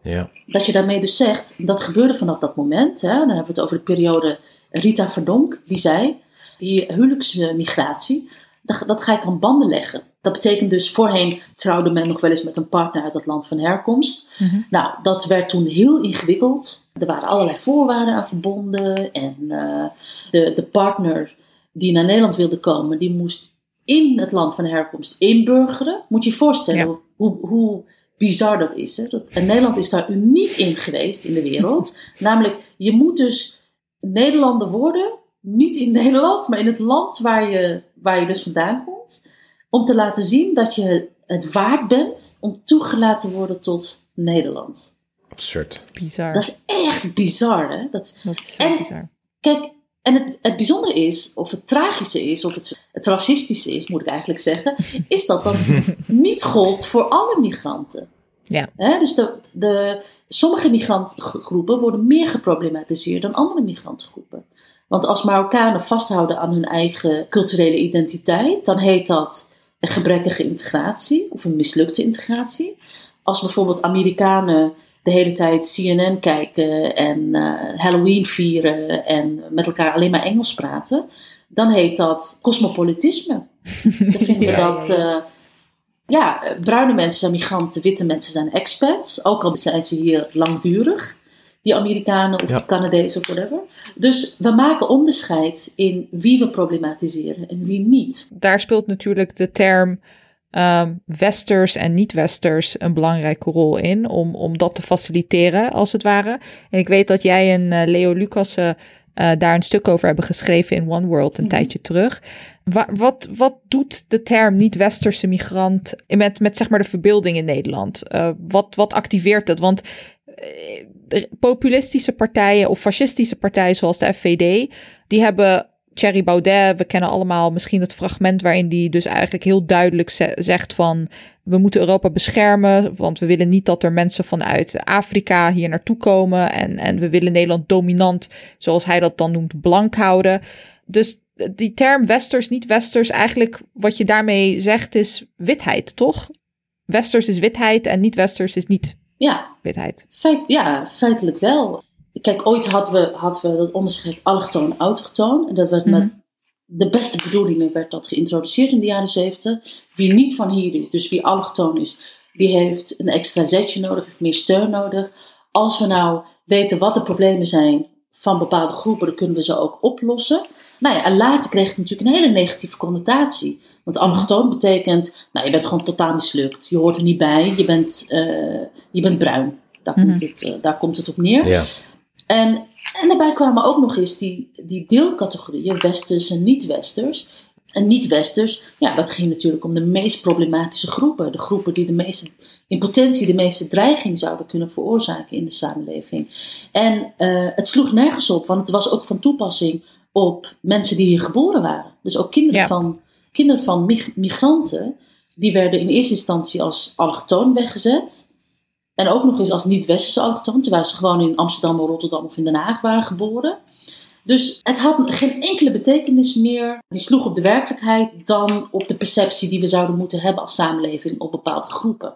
ja. Dat je daarmee dus zegt, dat gebeurde vanaf dat moment, hè, dan hebben we het over de periode Rita Verdonk, die zei, die huwelijksmigratie, dat, dat ga ik aan banden leggen. Dat betekent dus, voorheen trouwde men nog wel eens met een partner uit het land van herkomst. Mhm. Nou, dat werd toen heel ingewikkeld. Er waren allerlei voorwaarden aan verbonden. En uh, de, de partner die naar Nederland wilde komen, die moest in het land van herkomst inburgeren. Moet je je voorstellen hoe, hoe bizar dat is. Hè? Dat, en Nederland is daar uniek in geweest in de wereld. (laughs) Namelijk, je moet dus Nederlander worden, niet in (laughs) Nederland, maar in het land waar je, waar je dus vandaan komt. Om te laten zien dat je het waard bent om toegelaten te worden tot Nederland. Absurd. Bizar. Dat is echt bizar, hè? Dat, dat is zo bizar. Kijk, en het, het bijzondere is, of het tragische is, of het, het racistische is, moet ik eigenlijk zeggen, is dat dat (laughs) niet gold voor alle migranten. Ja. dus de, de, sommige migrantengroepen worden meer geproblematiseerd dan andere migrantengroepen. Want als Marokkanen vasthouden aan hun eigen culturele identiteit, dan heet dat een gebrekkige integratie of een mislukte integratie. Als bijvoorbeeld Amerikanen de hele tijd CNN kijken en eh, Halloween vieren en met elkaar alleen maar Engels praten, dan heet dat cosmopolitisme. (laughs) Dan vinden we dat. Uh, ja, bruine mensen zijn migranten, witte mensen zijn expats. Ook al zijn ze hier langdurig, die Amerikanen of die Canadezen of whatever. Dus we maken onderscheid in wie we problematiseren en wie niet. Daar speelt natuurlijk de term um, westers en niet-westers een belangrijke rol in om, om dat te faciliteren, als het ware. En ik weet dat jij en uh, Leo Lucas uh, daar een stuk over hebben geschreven in One World een mhm. tijdje terug. Wa wat, wat doet de term niet-westerse migrant met, met zeg maar de verbeelding in Nederland? Uh, wat, wat activeert het? Want populistische partijen of fascistische partijen zoals de FVD, die hebben Thierry Baudet, we kennen allemaal misschien het fragment waarin die dus eigenlijk heel duidelijk zegt van we moeten Europa beschermen, want we willen niet dat er mensen vanuit Afrika hier naartoe komen en, en we willen Nederland dominant, zoals hij dat dan noemt, blank houden. Dus die term westers, niet westers, eigenlijk wat je daarmee zegt is witheid, toch? Westers is witheid en niet westers is niet ja. witheid. Feit, ja, feitelijk wel. Kijk, ooit hadden we, hadden we dat onderscheid allochtoon autochtoon. En dat werd met mhm. de beste bedoelingen werd dat geïntroduceerd in de jaren zeventig. Wie niet van hier is, dus wie allochtoon is, die heeft een extra zetje nodig, heeft meer steun nodig. Als we nou weten wat de problemen zijn van bepaalde groepen, dan kunnen we ze ook oplossen. Nou ja, en later kreeg het natuurlijk een hele negatieve connotatie. Want allochtoon betekent, nou, je bent gewoon totaal mislukt. Je hoort er niet bij, je bent, uh, je bent bruin. Daar, mhm. komt het, uh, daar komt het op neer. Ja. En, en daarbij kwamen ook nog eens die, die deelcategorieën, westers en niet-westers. En niet-westers, ja, dat ging natuurlijk om de meest problematische groepen. De groepen die de meeste, in potentie de meeste dreiging zouden kunnen veroorzaken in de samenleving. En uh, het sloeg nergens op, want het was ook van toepassing op mensen die hier geboren waren. Dus ook kinderen, van, kinderen van migranten die werden in eerste instantie als allochtoon weggezet. En ook nog eens als niet-westerse allochtoon, terwijl ze gewoon in Amsterdam, Rotterdam of in Den Haag waren geboren. Dus het had geen enkele betekenis meer. Die sloeg op de werkelijkheid dan op de perceptie die we zouden moeten hebben als samenleving op bepaalde groepen.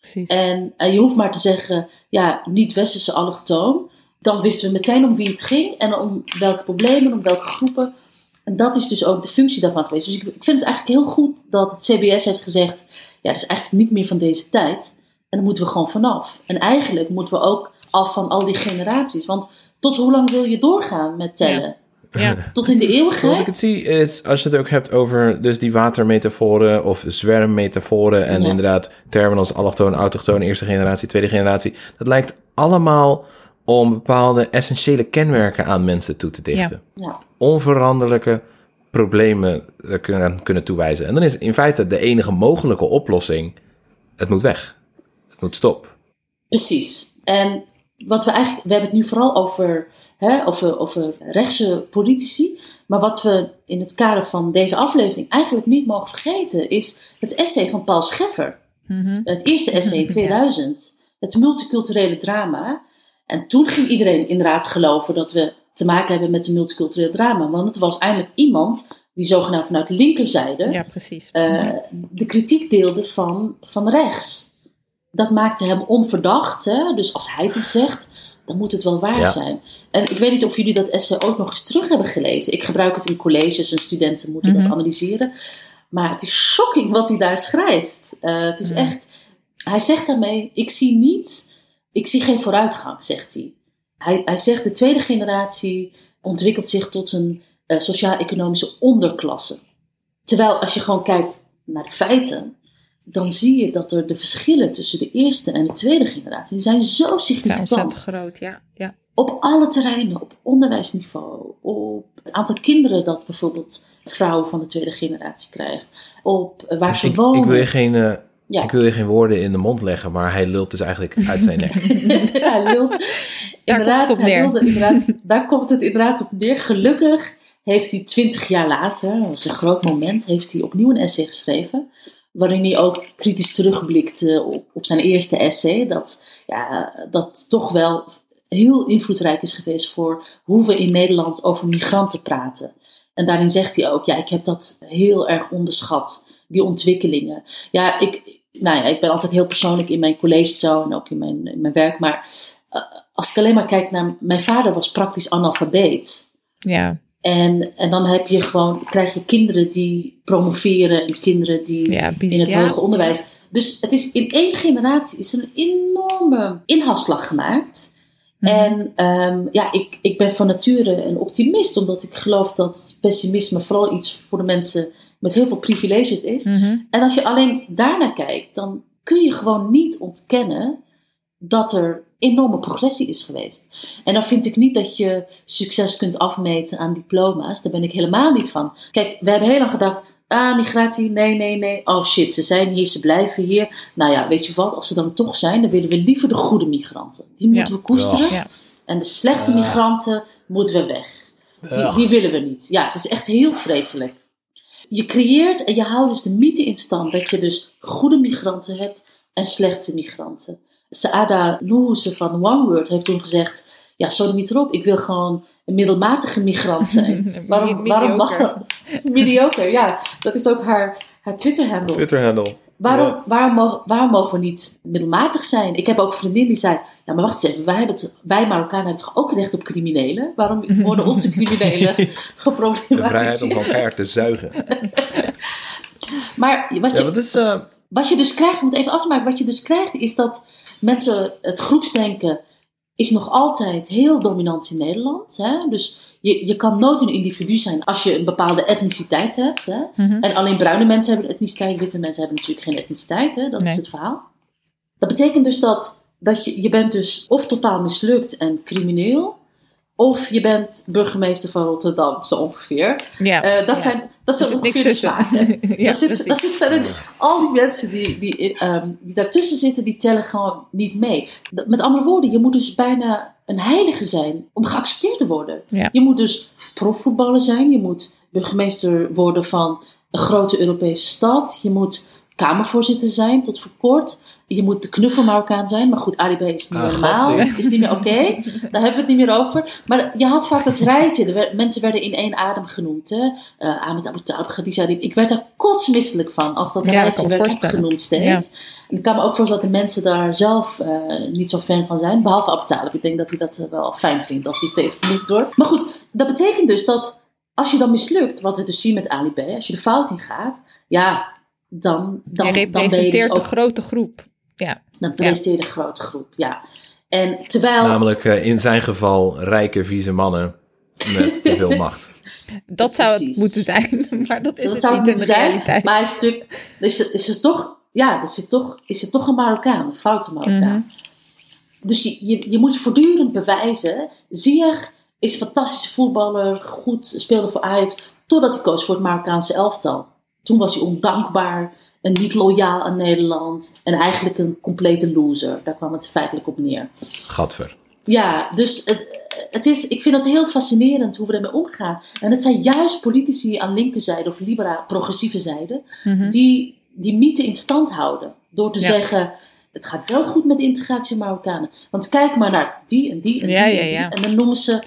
Precies. En uh, je hoeft maar te zeggen, ja, niet-westerse allochtoon. Dan wisten we meteen om wie het ging en om welke problemen, om welke groepen. En dat is dus ook de functie daarvan geweest. Dus ik, ik vind het eigenlijk heel goed dat het CBS heeft gezegd: ja, dat is eigenlijk niet meer van deze tijd. En daar moeten we gewoon vanaf. En eigenlijk moeten we ook af van al die generaties. Want tot hoe lang wil je doorgaan met tellen? Ja. Tot in de eeuwigheid? Zoals ik het zie is, als je het ook hebt over dus die watermetaforen of zwermmetaforen en inderdaad termen als allochtoon, autochtoon, eerste generatie, tweede generatie. Dat lijkt allemaal om bepaalde essentiële kenmerken aan mensen toe te dichten. Ja. Onveranderlijke problemen eh, kunnen, kunnen toewijzen. En dan is in feite de enige mogelijke oplossing, het moet weg. Het moet stop. Precies. En wat we eigenlijk, we hebben het nu vooral over, hè, over, over rechtse politici. Maar wat we in het kader van deze aflevering eigenlijk niet mogen vergeten, is het essay van Paul Scheffer. Mhm. Het eerste essay in (laughs) 2000. Het multiculturele drama. En toen ging iedereen inderdaad geloven dat we te maken hebben met een multicultureel drama. Want het was eindelijk iemand die zogenaamd vanuit de linkerzijde ja, precies. Uh, de kritiek deelde van, van rechts. Dat maakte hem onverdacht. Hè? Dus als hij het zegt, dan moet het wel waar zijn. En ik weet niet of jullie dat essay ook nog eens terug hebben gelezen. Ik gebruik het in colleges en studenten moeten dat mhm. analyseren. Maar het is shocking wat hij daar schrijft. Uh, het is echt. Hij zegt daarmee: Ik zie niet ik zie geen vooruitgang, zegt hij. Hij, hij zegt de tweede generatie ontwikkelt zich tot een uh, sociaal-economische onderklasse. Terwijl als je gewoon kijkt naar de feiten, dan zie je dat er de verschillen tussen de eerste en de tweede generatie die zijn zo significant. Zijn groot, ja. ja. Op alle terreinen, op onderwijsniveau, op het aantal kinderen dat bijvoorbeeld vrouwen van de tweede generatie krijgt, op eh, waar dus ze ik, wonen. Ik wil je geen uh, ik wil je geen woorden in de mond leggen, maar hij lult dus eigenlijk uit zijn nek. (laughs) hij lult. Inderdaad, komt hij wilde, inderdaad, daar komt het inderdaad op neer. Gelukkig heeft hij twintig jaar later, dat was een groot moment, heeft hij opnieuw een essay geschreven. Waarin hij ook kritisch terugblikt op, op zijn eerste essay. Dat, ja, dat toch wel heel invloedrijk is geweest voor hoe we in Nederland over migranten praten. En daarin zegt hij ook, ja, ik heb dat heel erg onderschat, die ontwikkelingen. Ja, ik, nou ja, ik ben altijd heel persoonlijk in mijn college zo en ook in mijn, in mijn werk. Maar uh, als ik alleen maar kijk naar. Mijn vader was praktisch analfabeet. Ja. En, en dan heb je gewoon, krijg je kinderen die promoveren en kinderen die in het hoger onderwijs. Dus het is in één generatie is er een enorme inhaalslag gemaakt. Mhm. En um, ja, ik, ik ben van nature een optimist, omdat ik geloof dat pessimisme vooral iets voor de mensen met heel veel privileges is. Mhm. En als je alleen daarnaar kijkt, dan kun je gewoon niet ontkennen dat er enorme progressie is geweest. En dan vind ik niet dat je succes kunt afmeten aan diploma's. Daar ben ik helemaal niet van. Kijk, we hebben heel lang gedacht. Ah, migratie, nee, nee, nee. Oh shit, ze zijn hier, ze blijven hier. Nou ja, weet je wat, als ze dan toch zijn, dan willen we liever de goede migranten. Die moeten we koesteren. Ja. En de slechte migranten moeten we weg. Die, die, willen we niet. Ja, het is echt heel vreselijk je creëert en je houdt dus de mythe in stand dat je dus goede migranten hebt en slechte migranten. Saada Louze van OneWord heeft toen gezegd: Ja, sorry niet erop, ik wil gewoon een middelmatige migrant zijn. (laughs) waarom, waarom mag dat? Mediocre, ja. Dat is ook haar, haar Twitter-handle. Twitter-handle. Waarom, waarom, mogen, waarom mogen we niet middelmatig zijn? Ik heb ook een vriendin die zei: Ja, maar wacht eens even, wij, hebben het, wij Marokkanen hebben toch ook recht op criminelen? Waarom (laughs) worden onze criminelen geproblematiseerd? De vrijheid om van ver te zuigen. (laughs) maar wat je, ja, wat, is, uh... wat je dus krijgt, om het even af te maken, wat je dus krijgt is dat mensen het groepsdenken is nog altijd heel dominant in Nederland. Hè? Dus je, je kan nooit een individu zijn als je een bepaalde etniciteit hebt. Hè? Mhm. En alleen bruine mensen hebben etniciteit, witte mensen hebben natuurlijk geen etniciteit. Hè? Dat is het verhaal. Dat betekent dus dat, dat je, je bent dus of totaal mislukt en crimineel, of je bent burgemeester van Rotterdam, zo ongeveer. Ja, uh, dat, zijn, dat zijn ongeveer de smaken. (laughs) ja, daar, zit, daar zit verder al die mensen die, die, um, die daartussen zitten, die tellen gewoon niet mee. Met andere woorden, je moet dus bijna een heilige zijn om geaccepteerd te worden. Je moet dus profvoetballer zijn, je moet burgemeester worden van een grote Europese stad, je moet Kamervoorzitter zijn tot voor kort. Je moet de knuffel Marokkaan zijn. Maar goed, Ali B is niet Ah, normaal. Is niet meer oké. (laughs) Daar hebben we het niet meer over. Maar je had vaak dat rijtje. Er werd- mensen werden in één adem genoemd. Hè? Uh, Ahmed Abu Talib, Khadija. Ik werd daar kotsmisselijk van als dat Ja, rijtje werd opgenoemd steeds. Ja. En ik kan me ook voorstellen dat de mensen daar zelf eh, niet zo fan van zijn. Behalve Abu Talib. Ik denk dat hij dat eh, wel fijn vindt als hij steeds genoemd wordt. Maar goed, dat betekent dus dat als je dan mislukt, wat we dus zien met Ali B, als je de fout in gaat, ja, dan, dan, je dan ben je dus de grote groep. Ja, dan presenteer je de grote groep, ja. En terwijl, Namelijk eh, in zijn geval rijke, vieze mannen met te veel (laughs) macht. dat zou het moeten zijn, (laughs) maar dat is dat het zou niet het in de moeten zijn, realiteit. maar is natuurlijk, is, het- is het toch, ja, is het toch, is het toch een Marokkaan, een foute Marokkaan. Mhm. Dus je, je, je moet voortdurend bewijzen. Ziyech is een fantastische voetballer, goed, speelde voor Ajax, totdat hij koos voor het Marokkaanse elftal. Toen was hij ondankbaar en niet loyaal aan Nederland en eigenlijk een complete loser. Daar kwam het feitelijk op neer. Gadver. Ja, dus het, het is, ik vind het heel fascinerend hoe we ermee omgaan. En het zijn juist politici aan linkerzijde of libera progressieve zijde Mhm. die die mythe in stand houden. Door te Ja. zeggen, het gaat wel goed met de integratie van Marokkanen. Want kijk maar naar die en die en die, Ja, en, ja, die. ja. en dan noemen ze...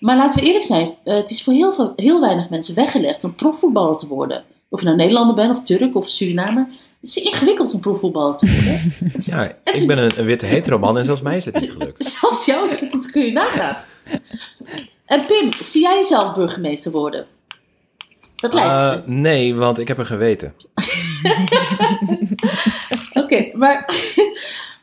Maar laten we eerlijk zijn, eh, het is voor heel, veel, heel weinig mensen weggelegd om profvoetballer te worden. Of je nou Nederlander bent, of Turk, of Surinamer. Het is ingewikkeld om profvoetballer te worden. (laughs) Het is- Ja, het is- ik ben een, een witte hetero man en zelfs mij is het niet gelukt. (laughs) Zelfs jou, dat kun je nagaan. En Pim, zie jij jezelf burgemeester worden? Dat lijkt me. Eh, nee, want ik heb een geweten. (laughs) Oké, maar,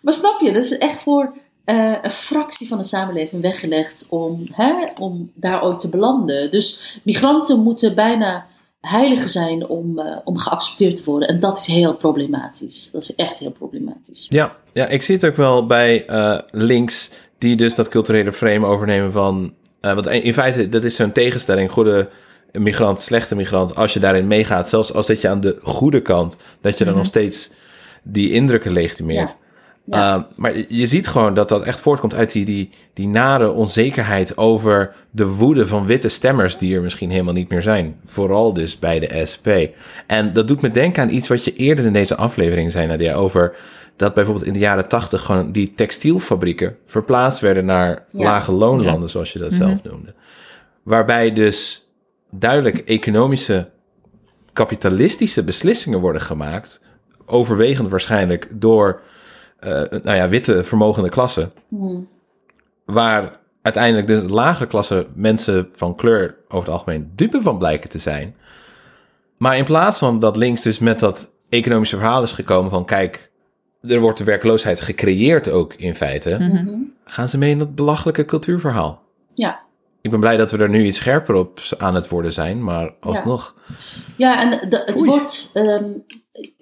maar snap je, dat is echt voor eh, een fractie van de samenleving weggelegd om, hè, om daar ooit te belanden. Dus migranten moeten bijna heiligen zijn om, eh, om geaccepteerd te worden. En dat is heel problematisch. Dat is echt heel problematisch. Ja, ja ik zie het ook wel bij eh, links die dus dat culturele frame overnemen van... want in feite, dat is zo'n tegenstelling, goede migrant, slechte migrant. Als je daarin meegaat, zelfs als dat je aan de goede kant, dat je dan nog steeds die indrukken legitimeert. Ja. Ja. Uh, maar je ziet gewoon dat dat echt voortkomt uit die, die, die nare onzekerheid over de woede van witte stemmers die er misschien helemaal niet meer zijn. Vooral dus bij de SP. En dat doet me denken aan iets wat je eerder in deze aflevering zei, Nadia, over dat bijvoorbeeld in de jaren tachtig gewoon die textielfabrieken verplaatst werden naar Ja. lage loonlanden, zoals je dat zelf noemde. Waarbij dus duidelijk economische, kapitalistische beslissingen worden gemaakt, overwegend waarschijnlijk door nou ja, witte vermogende klassen. Hmm. Waar uiteindelijk de lagere klasse mensen van kleur over het algemeen dupe van blijken te zijn. Maar in plaats van dat links dus met dat economische verhaal is gekomen van kijk, er wordt de werkloosheid gecreëerd ook in feite, Mhm. gaan ze mee in dat belachelijke cultuurverhaal. Ja. Ik ben blij dat we er nu iets scherper op aan het worden zijn, maar alsnog. Ja, en de- het Oei. wordt. ehm,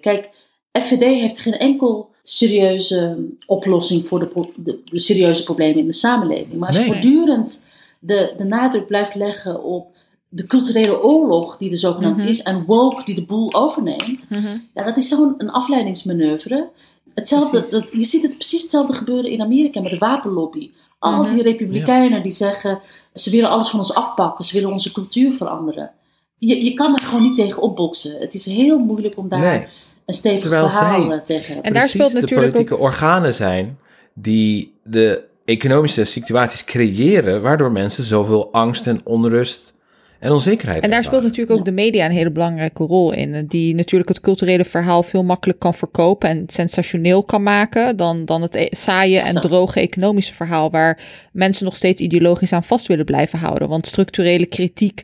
kijk, FVD heeft geen enkel serieuze oplossing voor de, de, de serieuze problemen in de samenleving. Maar als je voortdurend de, de nadruk blijft leggen op de culturele oorlog die er zogenaamd Mhm. is en woke die de boel overneemt, Mhm. ja, dat is zo'n een afleidingsmanoeuvre. Hetzelfde, dat, je ziet het precies hetzelfde gebeuren in Amerika met de wapenlobby. Al Mhm. die republikeinen die zeggen, ze willen alles van ons afpakken, ze willen onze cultuur veranderen. Je, je kan er gewoon niet tegen opboksen. Het is heel moeilijk om daar Nee. Een stevig Terwijl verhaal zij- eh, tegen hebben. En daar speelt de natuurlijk politieke organen zijn die de economische situaties creëren, waardoor mensen zoveel angst en onrust en onzekerheid En daar speelt natuurlijk ook de media een hele belangrijke rol in. eh, Die natuurlijk het culturele verhaal veel makkelijk kan verkopen en sensationeel kan maken. Dan, dan het e- saaie en droge economische verhaal waar mensen nog steeds ideologisch aan vast willen blijven houden. Want structurele kritiek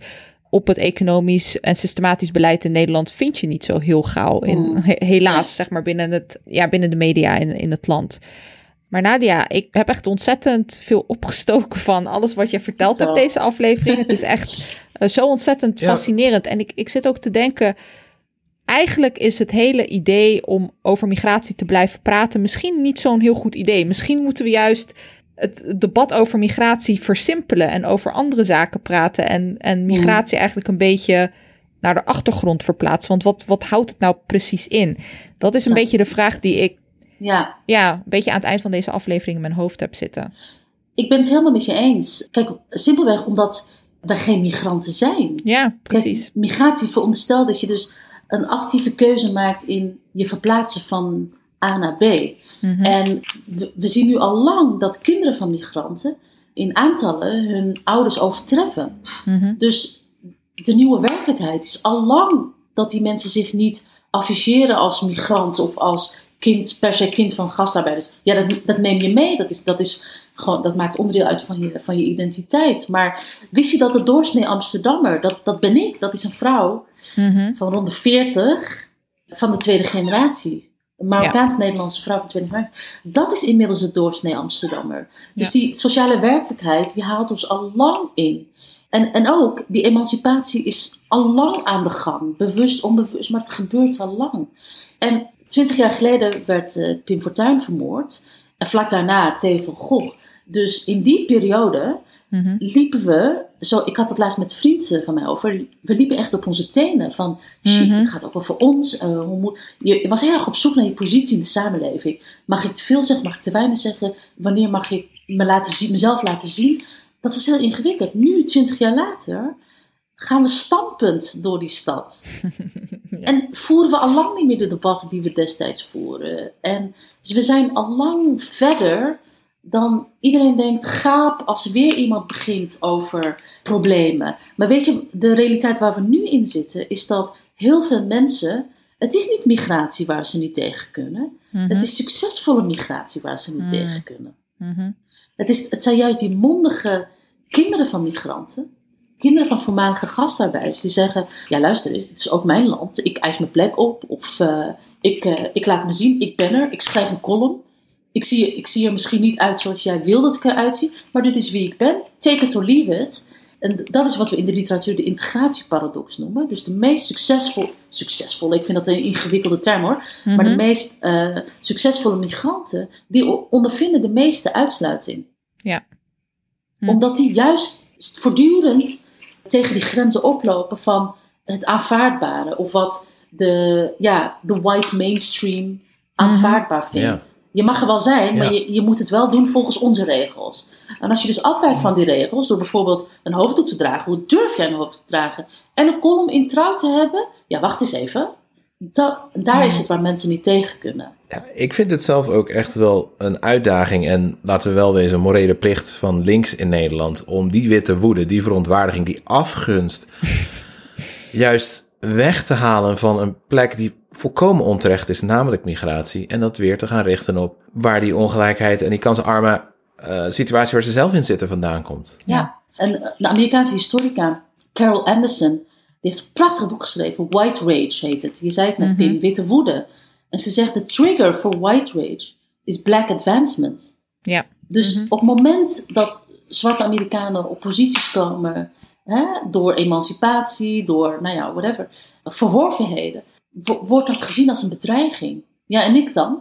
op het economisch en systematisch beleid in Nederland vind je niet zo heel gauw. In, Mm. he- helaas, zeg maar, binnen, het, ja, binnen de media in, in het land. Maar Nadia, ik heb echt ontzettend veel (laughs) opgestoken van alles wat je verteld hebt deze aflevering. Het is echt (laughs) eh, zo ontzettend Ja. fascinerend. En ik, ik zit ook te denken, eigenlijk is het hele idee om over migratie te blijven praten misschien niet zo'n heel goed idee. Misschien moeten we juist het debat over migratie versimpelen en over andere zaken praten en, en migratie eigenlijk een beetje naar de achtergrond verplaatsen. Want wat, wat houdt het nou precies in? Dat is een beetje de vraag die ik Ja, ja, een beetje aan het eind van deze aflevering in mijn hoofd heb zitten. ik ben het helemaal met je eens. Kijk, simpelweg omdat wij geen migranten zijn. Ja, precies. Kijk, migratie veronderstelt dat je dus een actieve keuze maakt in je verplaatsen van A naar B. En we, we zien nu al lang dat kinderen van migranten in aantallen hun ouders overtreffen. Dus de nieuwe werkelijkheid is al lang dat die mensen zich niet afficheren als migrant of als kind, per se kind van gastarbeiders. Ja, dat, dat neem je mee. Dat, is, dat, is gewoon, dat maakt onderdeel uit van je, van je identiteit. Maar wist je dat de doorsnee Amsterdammer, dat, dat ben ik, dat is een vrouw van rond de 40 van de tweede generatie. Een Marokkaans-Nederlandse vrouw van de tweede generatie. Dat is inmiddels de doorsnee Amsterdammer. Dus die sociale werkelijkheid, die haalt ons al lang in. En, en ook, die emancipatie is al lang aan de gang. Bewust, onbewust, maar het gebeurt al lang. En twintig jaar geleden werd uh, Pim Fortuyn vermoord. En vlak daarna Theo van Gogh. Dus in die periode Mhm. liepen we, zo, ik had het laatst met een vriend eh, van mij over, we liepen echt op onze tenen. Van shit, Mhm. het gaat ook wel voor ons. eh, hoe moet, je, je was heel erg op zoek naar je positie in de samenleving. Mag ik te veel zeggen, mag ik te weinig zeggen? Wanneer mag ik me laten zien, mezelf laten zien? Dat was heel ingewikkeld. Nu, twintig jaar later, gaan we stampend door die stad. (laughs) En voeren we al lang niet meer de debatten die we destijds voeren. En dus we zijn al lang verder dan iedereen denkt, gaap als weer iemand begint over problemen. Maar weet je, de realiteit waar we nu in zitten, is dat heel veel mensen. Het is niet migratie waar ze niet tegen kunnen. Mhm. Het is succesvolle migratie waar ze niet tegen kunnen. Mhm. Het, is, het zijn juist die mondige kinderen van migranten, kinderen van voormalige gastarbeiders, die zeggen: Ja, luister eens, dit is ook mijn land. Ik eis mijn plek op. Of eh, ik, eh, ik laat me zien, ik ben er. Ik schrijf een column. Ik zie, ik zie er misschien niet uit zoals jij wil dat ik eruit zie, maar dit is wie ik ben. Take it or leave it. En dat is wat we in de literatuur de integratieparadox noemen. Dus de meest succesvol, succesvolle, ik vind dat een ingewikkelde term hoor, maar de Mhm. meest eh, succesvolle migranten, die ondervinden de meeste uitsluiting. Ja. Hm. Omdat die juist voortdurend tegen die grenzen oplopen van het aanvaardbare. Of wat de, ja, de white mainstream aanvaardbaar vindt. Je mag er wel zijn, maar Ja. je, je moet het wel doen volgens onze regels. En als je dus afwijkt van die regels, door bijvoorbeeld een hoofddoek te dragen, hoe durf jij een hoofddoek te dragen? En een column in trouw te hebben? Ja, wacht eens even. Dat, daar is het waar mensen niet tegen kunnen. Ja, ik vind het zelf ook echt wel een uitdaging. En laten we wel wezen, een morele plicht van links in Nederland. Om die witte woede, die verontwaardiging, die afgunst. (laughs) juist weg te halen van een plek die volkomen onterecht is, namelijk migratie. En dat weer te gaan richten op waar die ongelijkheid en die kansarme eh, situatie waar ze zelf in zitten vandaan komt. Ja. En de Amerikaanse historica Carol Anderson, die heeft een prachtig boek geschreven. White Rage heet het. Je zei het net, Mhm. Pim, witte woede. En ze zegt, de trigger for white rage is black advancement. Ja. Dus Mhm. op het moment dat zwarte Amerikanen op posities komen, hè, door emancipatie, door, nou ja, whatever, verworvenheden, wo- wordt dat gezien als een bedreiging. Ja, en ik dan?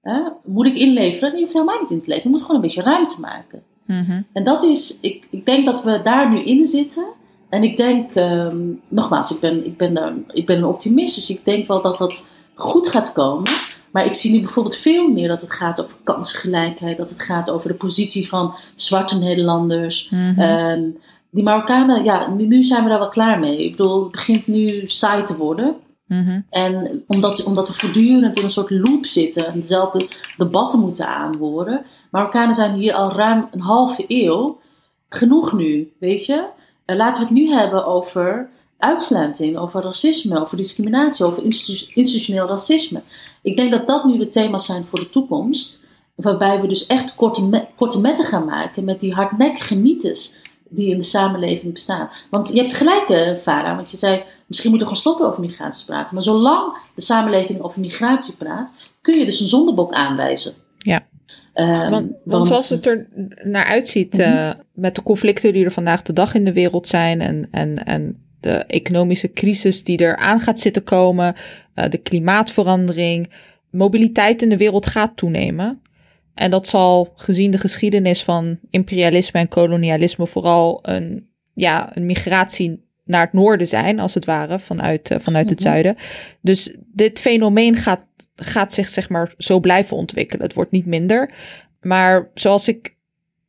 Hè? Moet ik inleveren? Nee, je hoeft helemaal niet in te leveren. Je moet gewoon een beetje ruimte maken. Mhm. En dat is, ik, ik denk dat we daar nu in zitten. En ik denk, ehm, nogmaals, ik ben, ik, ben daar, ik ben een optimist, dus ik denk wel dat dat goed gaat komen. Maar ik zie nu bijvoorbeeld veel meer dat het gaat over kansgelijkheid, dat het gaat over de positie van zwarte Nederlanders. Mhm. Ehm, die Marokkanen, ja, nu, nu zijn we daar wel klaar mee. Ik bedoel, het begint nu saai te worden. Mhm. En omdat, omdat we voortdurend in een soort loop zitten en dezelfde debatten moeten aanhoren. Marokkanen zijn hier al ruim een halve eeuw. Genoeg nu, weet je? Eh, laten we het nu hebben over uitsluiting, over racisme, over discriminatie, over institu- institutioneel racisme. Ik denk dat dat nu de thema's zijn voor de toekomst. Waarbij we dus echt korte, me- korte metten gaan maken met die hardnekkige mythes die in de samenleving bestaan. Want je hebt gelijk, eh, Farah, want je zei misschien moeten we gewoon stoppen over migratie te praten. Maar zolang de samenleving over migratie praat, kun je dus een zondebok aanwijzen. Ja. Ehm, Want, want zoals het er naar uitziet, eh, met de conflicten die er vandaag de dag in de wereld zijn en, en, en de economische crisis die er aan gaat zitten komen, eh, de klimaatverandering, mobiliteit in de wereld gaat toenemen. En dat zal gezien de geschiedenis van imperialisme en kolonialisme vooral een, ja, een migratie naar het noorden zijn, als het ware, vanuit, eh, vanuit het Mhm. zuiden. Dus dit fenomeen gaat, gaat zich zeg maar zo blijven ontwikkelen. Het wordt niet minder. Maar zoals ik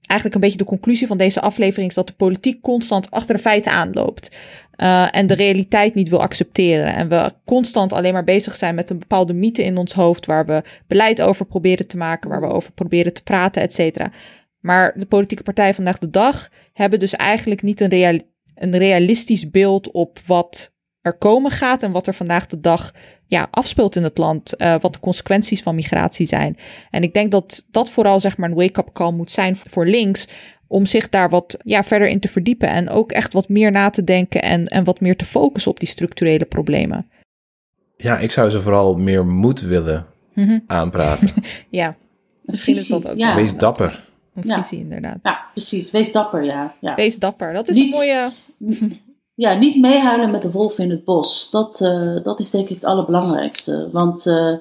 eigenlijk een beetje de conclusie van deze aflevering is dat de politiek constant achter de feiten aanloopt. Uh, en de realiteit niet wil accepteren. En we constant alleen maar bezig zijn met een bepaalde mythe in ons hoofd. Waar we beleid over proberen te maken, waar we over proberen te praten, et cetera. Maar de politieke partijen vandaag de dag hebben dus eigenlijk niet een, een realistisch beeld op wat er komen gaat en wat er vandaag de dag ja, afspeelt in het land, uh, wat de consequenties van migratie zijn. En ik denk dat dat vooral zeg maar een wake-up call moet zijn voor links, om zich daar wat ja, verder in te verdiepen en ook echt wat meer na te denken en, en wat meer te focussen op die structurele problemen. Ja, ik zou ze vooral meer moed willen mm aanpraten. (laughs) ja, misschien is dat ook. Ja. Wees dapper. Een visie, inderdaad. Ja, precies. Wees dapper, ja. ja. Wees dapper. Dat is een mooie... (laughs) Ja, niet meehuilen met de wolf in het bos. Dat, uh, dat is denk ik het allerbelangrijkste. Want, uh,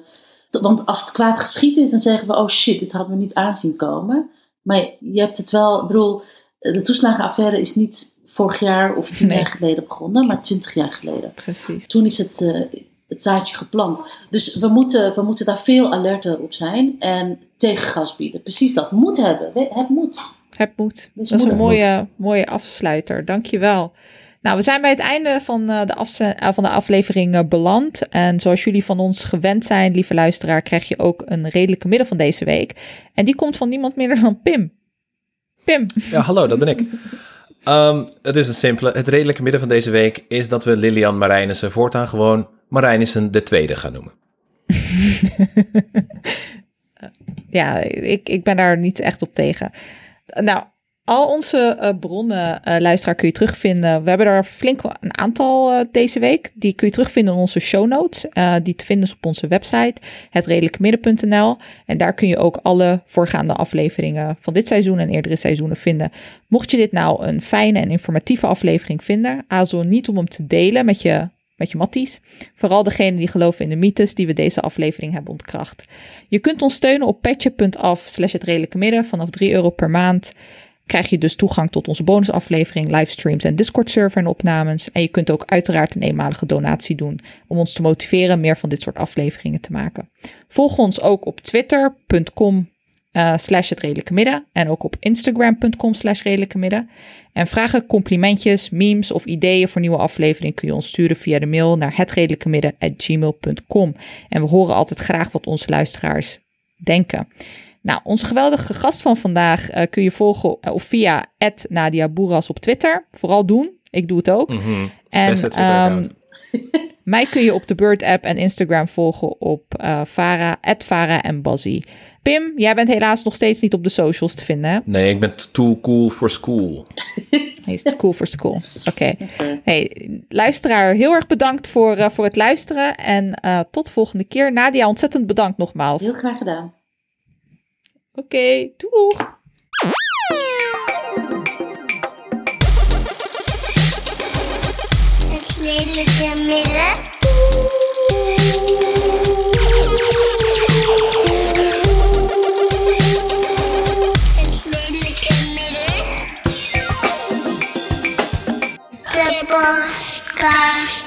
want als het kwaad geschiet is, dan zeggen we: oh shit, dit hadden we niet aanzien komen. Maar je hebt het wel, ik bedoel, de toeslagenaffaire is niet vorig jaar of tien jaar geleden begonnen, maar twintig jaar geleden. Precies. Toen is het, uh, het zaadje geplant. Dus we moeten, we moeten daar veel alerter op zijn en tegengas bieden. Precies dat. Moet hebben. Het moet. Het moet. Dat is een mooie, mooie afsluiter. Dankjewel. Nou, we zijn bij het einde van eh, de, eh, van de aflevering eh, beland. En zoals jullie van ons gewend zijn, lieve luisteraar, krijg je ook een redelijke midden van deze week. En die komt van niemand minder dan Pim. Pim. Ja, hallo, dat ben ik. Um, het is een simpele. Het redelijke midden van deze week is dat we Lilian Marijnissen voortaan gewoon Marijnissen de Tweede gaan noemen. (laughs) ja, ik, ik ben daar niet echt op tegen. Nou, al onze uh, bronnen, uh, luisteraar, kun je terugvinden. We hebben er flink een aantal uh, deze week. Die kun je terugvinden in onze show notes. die te vinden is op onze website, hetredelijkemidden.nl. En daar kun je ook alle voorgaande afleveringen van dit seizoen en eerdere seizoenen vinden. Mocht je dit nou een fijne en informatieve aflevering vinden, aarzel niet om hem te delen met je met je matties. Vooral degene die geloven in de mythes die we deze aflevering hebben ontkracht. Je kunt ons steunen op petje.af slash het redelijke midden vanaf 3 euro per maand krijg je dus toegang tot onze bonusaflevering, livestreams en Discord-server en opnames. En je kunt ook uiteraard een eenmalige donatie doen om ons te motiveren meer van dit soort afleveringen te maken. Volg ons ook op twitter.com uh, slash het redelijke midden en ook op instagram.com slash redelijke midden. En vragen, complimentjes, memes of ideeën voor nieuwe afleveringen kun je ons sturen via de mail naar hetredelijkemidden.gmail.com. En we horen altijd graag wat onze luisteraars denken. Nou, onze geweldige gast van vandaag uh, kun je volgen uh, of via Nadia Boeras op Twitter. Vooral doen. Ik doe het ook. Mm -hmm. En um, mij kun je op de Bird app en Instagram volgen op uh, Vara, Vara en Bazzy. Pim, jij bent helaas nog steeds niet op de socials te vinden, hè? Nee, ik ben too cool for school. Hij is too cool for school. Oké. Okay. Hey, luisteraar, heel erg bedankt voor, uh, voor het luisteren. En uh, tot de volgende keer. Nadia, ontzettend bedankt nogmaals. Heel graag gedaan. Oké, okay, doeg! Het lelijke midden. podcast.